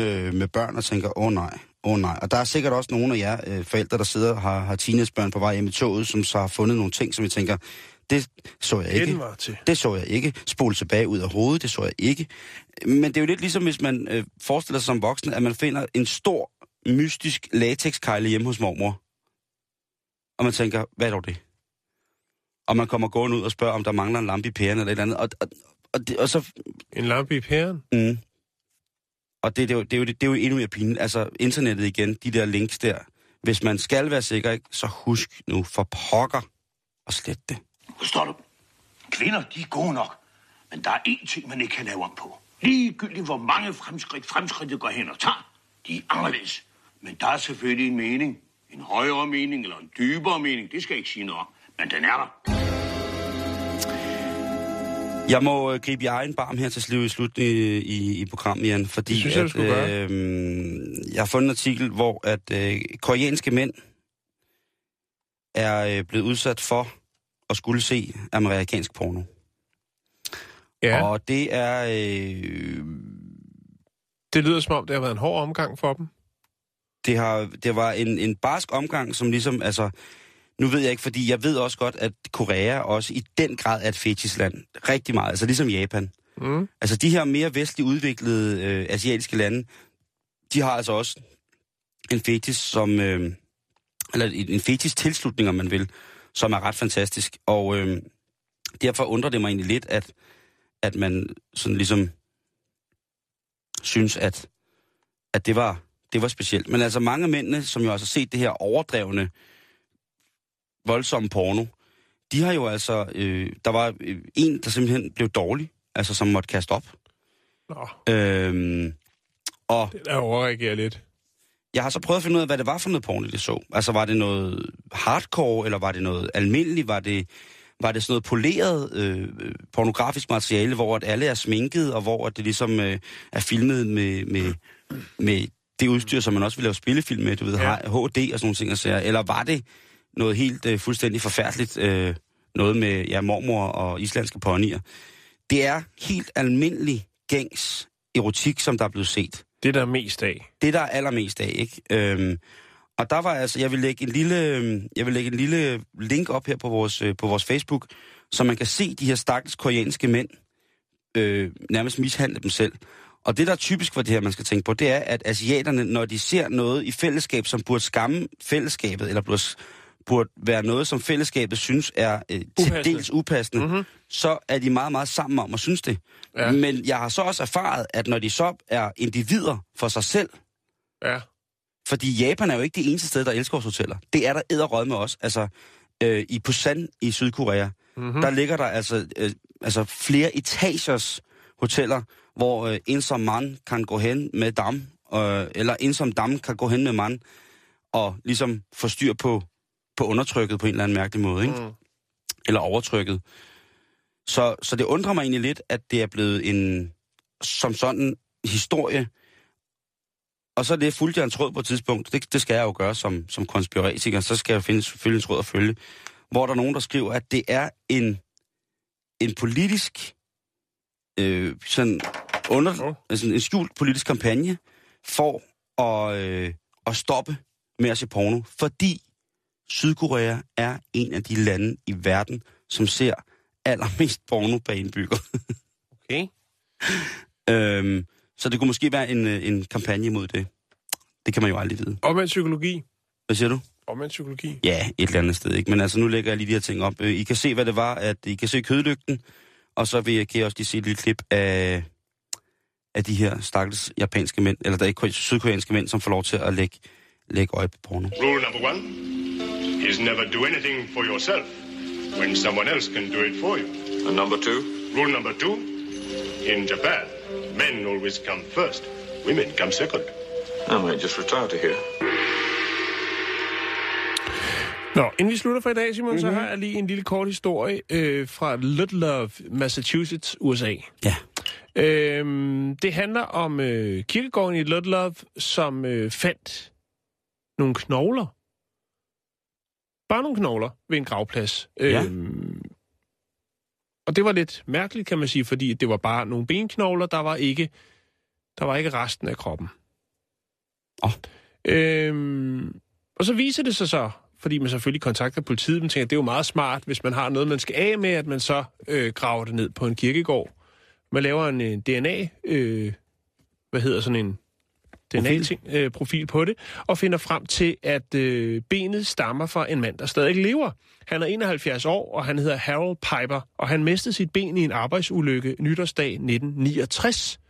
øh, med børn og tænker, åh oh, nej, åh oh, nej. Og der er sikkert også nogle af jer øh, forældre, der sidder og har, har teenagebørn på vej hjem i toget, som så har fundet nogle ting, som I tænker, det så jeg ikke. Til. Det så jeg ikke. Spole tilbage ud af hovedet, det så jeg ikke. Men det er jo lidt ligesom, hvis man øh, forestiller sig som voksen, at man finder en stor, mystisk latexkejle hjemme hos mormor. Og man tænker, hvad er dog det? Og man kommer gående ud og spørger, om der mangler en lampe i pæren eller et eller andet. Og, og, og, det, og så... En lampe i pæren? Mm. Og det, det, er jo, det, er jo, det er jo endnu mere pinligt. Altså, internettet igen, de der links der. Hvis man skal være sikker, ikke, så husk nu for pokker og slet det. Forstår du? Kvinder, de er gode nok. Men der er én ting, man ikke kan lave om på. Ligegyldigt hvor mange fremskridt fremskridtet går hen og tager, de er anderledes. Men der er selvfølgelig en mening. En højere mening eller en dybere mening. Det skal jeg ikke sige noget om. Men den er der. Jeg må øh, gribe i egen barm her til slut i, slut i, i, i programmet, Jan, fordi synes jeg, at, skulle gøre. øh, jeg har fundet en artikel, hvor at øh, koreanske mænd er øh, blevet udsat for at skulle se amerikansk porno. Ja, og... Og det er... Øh, det lyder som om, det har været en hård omgang for dem. det, har, det var en, en barsk omgang, som ligesom, altså, nu ved jeg ikke, fordi jeg ved også godt, at Korea også i den grad er et fetisland. Rigtig meget, altså ligesom Japan. Mm. Altså de her mere vestligt udviklede øh, asiatiske lande, de har altså også en fetis, som, øh, eller en en fetis tilslutning, om man vil, som er ret fantastisk. Og øh, derfor undrer det mig egentlig lidt, at, at man sådan ligesom synes, at, at det, var, det var specielt. Men altså mange af mændene, som jo altså har set det her overdrevne, voldsomme porno, de har jo altså, øh, der var øh, en, der simpelthen blev dårlig, altså som måtte kaste op. Nå, Øhm, og det der overreagerer lidt. jeg har så prøvet at finde ud af, hvad det var for noget porno, det så. Altså, var det noget hardcore, eller var det noget almindeligt? Var det, var det sådan noget poleret øh, pornografisk materiale, hvor at alle er sminket, og hvor at det ligesom øh, er filmet med, med, med det udstyr, som man også vil lave spillefilm med, du ved, Ja. ja. HD og sådan nogle ting. Altså, eller var det noget helt øh, fuldstændig forfærdeligt, øh, noget med ja, mormor og islandske ponyer? Det er helt almindelig gængs erotik, som der er blevet set Det der er mest af. det, der er allermest af, ikke? Øhm, og der var altså, jeg vil lægge en lille, øhm, jeg vil lægge en lille link op her på vores, øh, på vores Facebook, så man kan se de her stakkels koreanske mænd øh, nærmest mishandle dem selv. Og det, der er typisk for det her, man skal tænke på, det er, at asiaterne, når de ser noget i fællesskab, som burde skamme fællesskabet, eller burde, burde være noget, som fællesskabet synes er øh, til dels upassende, mm-hmm. så er de meget, meget sammen om at synes det. Ja. Men jeg har så også erfaret, at når de så er individer for sig selv, Ja. Fordi Japan er jo ikke det eneste sted, der elsker hoteller. Det er der æderrød med os. Altså, øh, i Busan i Sydkorea, mm-hmm. der ligger der altså, øh, altså flere etagers hoteller, hvor øh, en som mand kan gå hen med dam, øh, eller en som dam kan gå hen med mand, og ligesom få styr på, på undertrykket på en eller anden mærkelig måde, ikke? Mm. eller overtrykket. Så, så det undrer mig egentlig lidt, at det er blevet en, som sådan, historie. Og så er det fuldt jeg en tråd på et tidspunkt. Det, det skal jeg jo gøre som, som konspiratiker. Så skal jeg finde selvfølgelig en tråd at følge. Hvor der er nogen, der skriver, at det er en, en politisk, øh, sådan under, Nå. altså en skjult politisk kampagne for at, øh, at stoppe med at se porno. Fordi Sydkorea er en af de lande i verden, som ser allermest porno per indbygger. Okay. øhm, så det kunne måske være en, øh, en kampagne mod det. Det kan man jo aldrig vide. Omvendt psykologi. Hvad siger du? Omvendt psykologi. Ja, et eller andet sted, ikke? Men altså, nu lægger jeg lige de her ting op. Øh, I kan se, hvad det var, at I kan se kødlygten, og så vil jeg, kan jeg også lige se et lille klip af, af de her stakkels japanske mænd, eller der er ikke sydkoreanske mænd, som får lov til at lægge, lægge øje på porno. Rule number one is never do anything for yourself when someone else can do it for you. And number two? Rule number two in Japan, men always come first, women come second. I might just retire to here. Nå, inden vi slutter for i dag, Simon, mm-hmm. så Mhm. har jeg lige en lille kort historie øh, fra Ludlove, Massachusetts, USA. Ja. Øhm, det handler om øh, kirkegården i Ludlove, som øh, fandt nogle knogler. Bare nogle knogler ved en gravplads. Ja. Øhm, og det var lidt mærkeligt, kan man sige, fordi det var bare nogle benknogler, der var ikke, der var ikke resten af kroppen. Åh. Øhm, og så viser det sig så, fordi man selvfølgelig kontakter politiet, man tænker, det er jo meget smart, hvis man har noget, man skal af med, at man så øh, graver det ned på en kirkegård. Man laver en, en DNA, øh, hvad hedder sådan en DNA-profil øh, profil på det, og finder frem til, at øh, benet stammer fra en mand, der stadig lever. Han er 71 år, og han hedder Harold Piper, og han mistede sit ben i en arbejdsulykke nytårsdag 1969.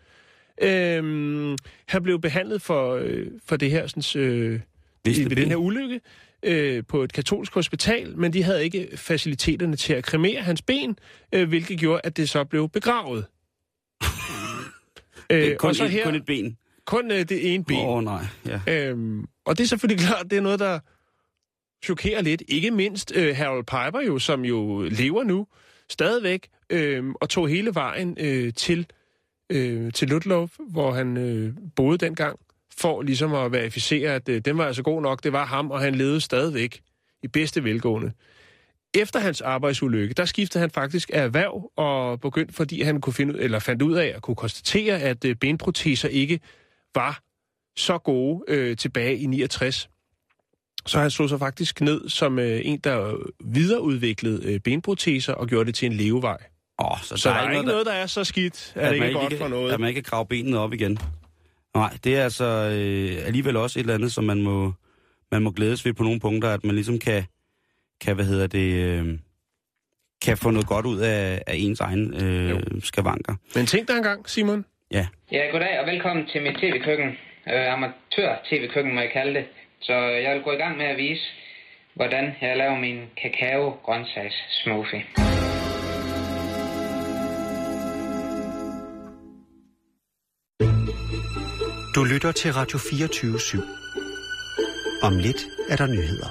Øhm, han blev behandlet for, øh, for det her, sådan, øh, i, ved den her ulykke øh, på et katolsk hospital, men de havde ikke faciliteterne til at kremere hans ben, øh, hvilket gjorde, at det så blev begravet. Det er øh, kun, og så her, kun et ben. Kun øh, det ene ben. Åh, oh, nej. Ja. Øhm, og det er selvfølgelig klart, det er noget, der chokerer lidt. Ikke mindst øh, Harold Piper jo, som jo lever nu stadigvæk, øh, og tog hele vejen øh, til, øh, til Ludlow, hvor han øh, boede dengang, for ligesom at verificere, at øh, den var altså god nok, det var ham, og han levede stadigvæk i bedste velgående. Efter hans arbejdsulykke, der skiftede han faktisk af erhverv og begyndte, fordi han kunne finde ud, eller fandt ud af at kunne konstatere, at øh, benproteser ikke var så gode øh, tilbage i 69. Så han slog sig faktisk ned som øh, en, der videreudviklede øh, benproteser og gjorde det til en levevej. Oh, så, Så der, er ikke noget, der er så skidt, at, det ikke er godt kan, for noget. At man ikke kan grave benene op igen. Nej, det er altså øh, alligevel også et eller andet, som man må, man må glædes ved på nogle punkter, at man ligesom kan, kan hvad hedder det, øh, kan få noget godt ud af, af ens egen øh, skavanker. Men tænk dig engang, Simon. Ja. Ja, goddag og velkommen til mit tv-køkken. Øh, Amatør-tv-køkken må jeg kalde det. Så jeg vil gå i gang med at vise, hvordan jeg laver min kakao-grøntsags-smoothie. Du lytter til Radio 24 /7. Om lidt er der nyheder.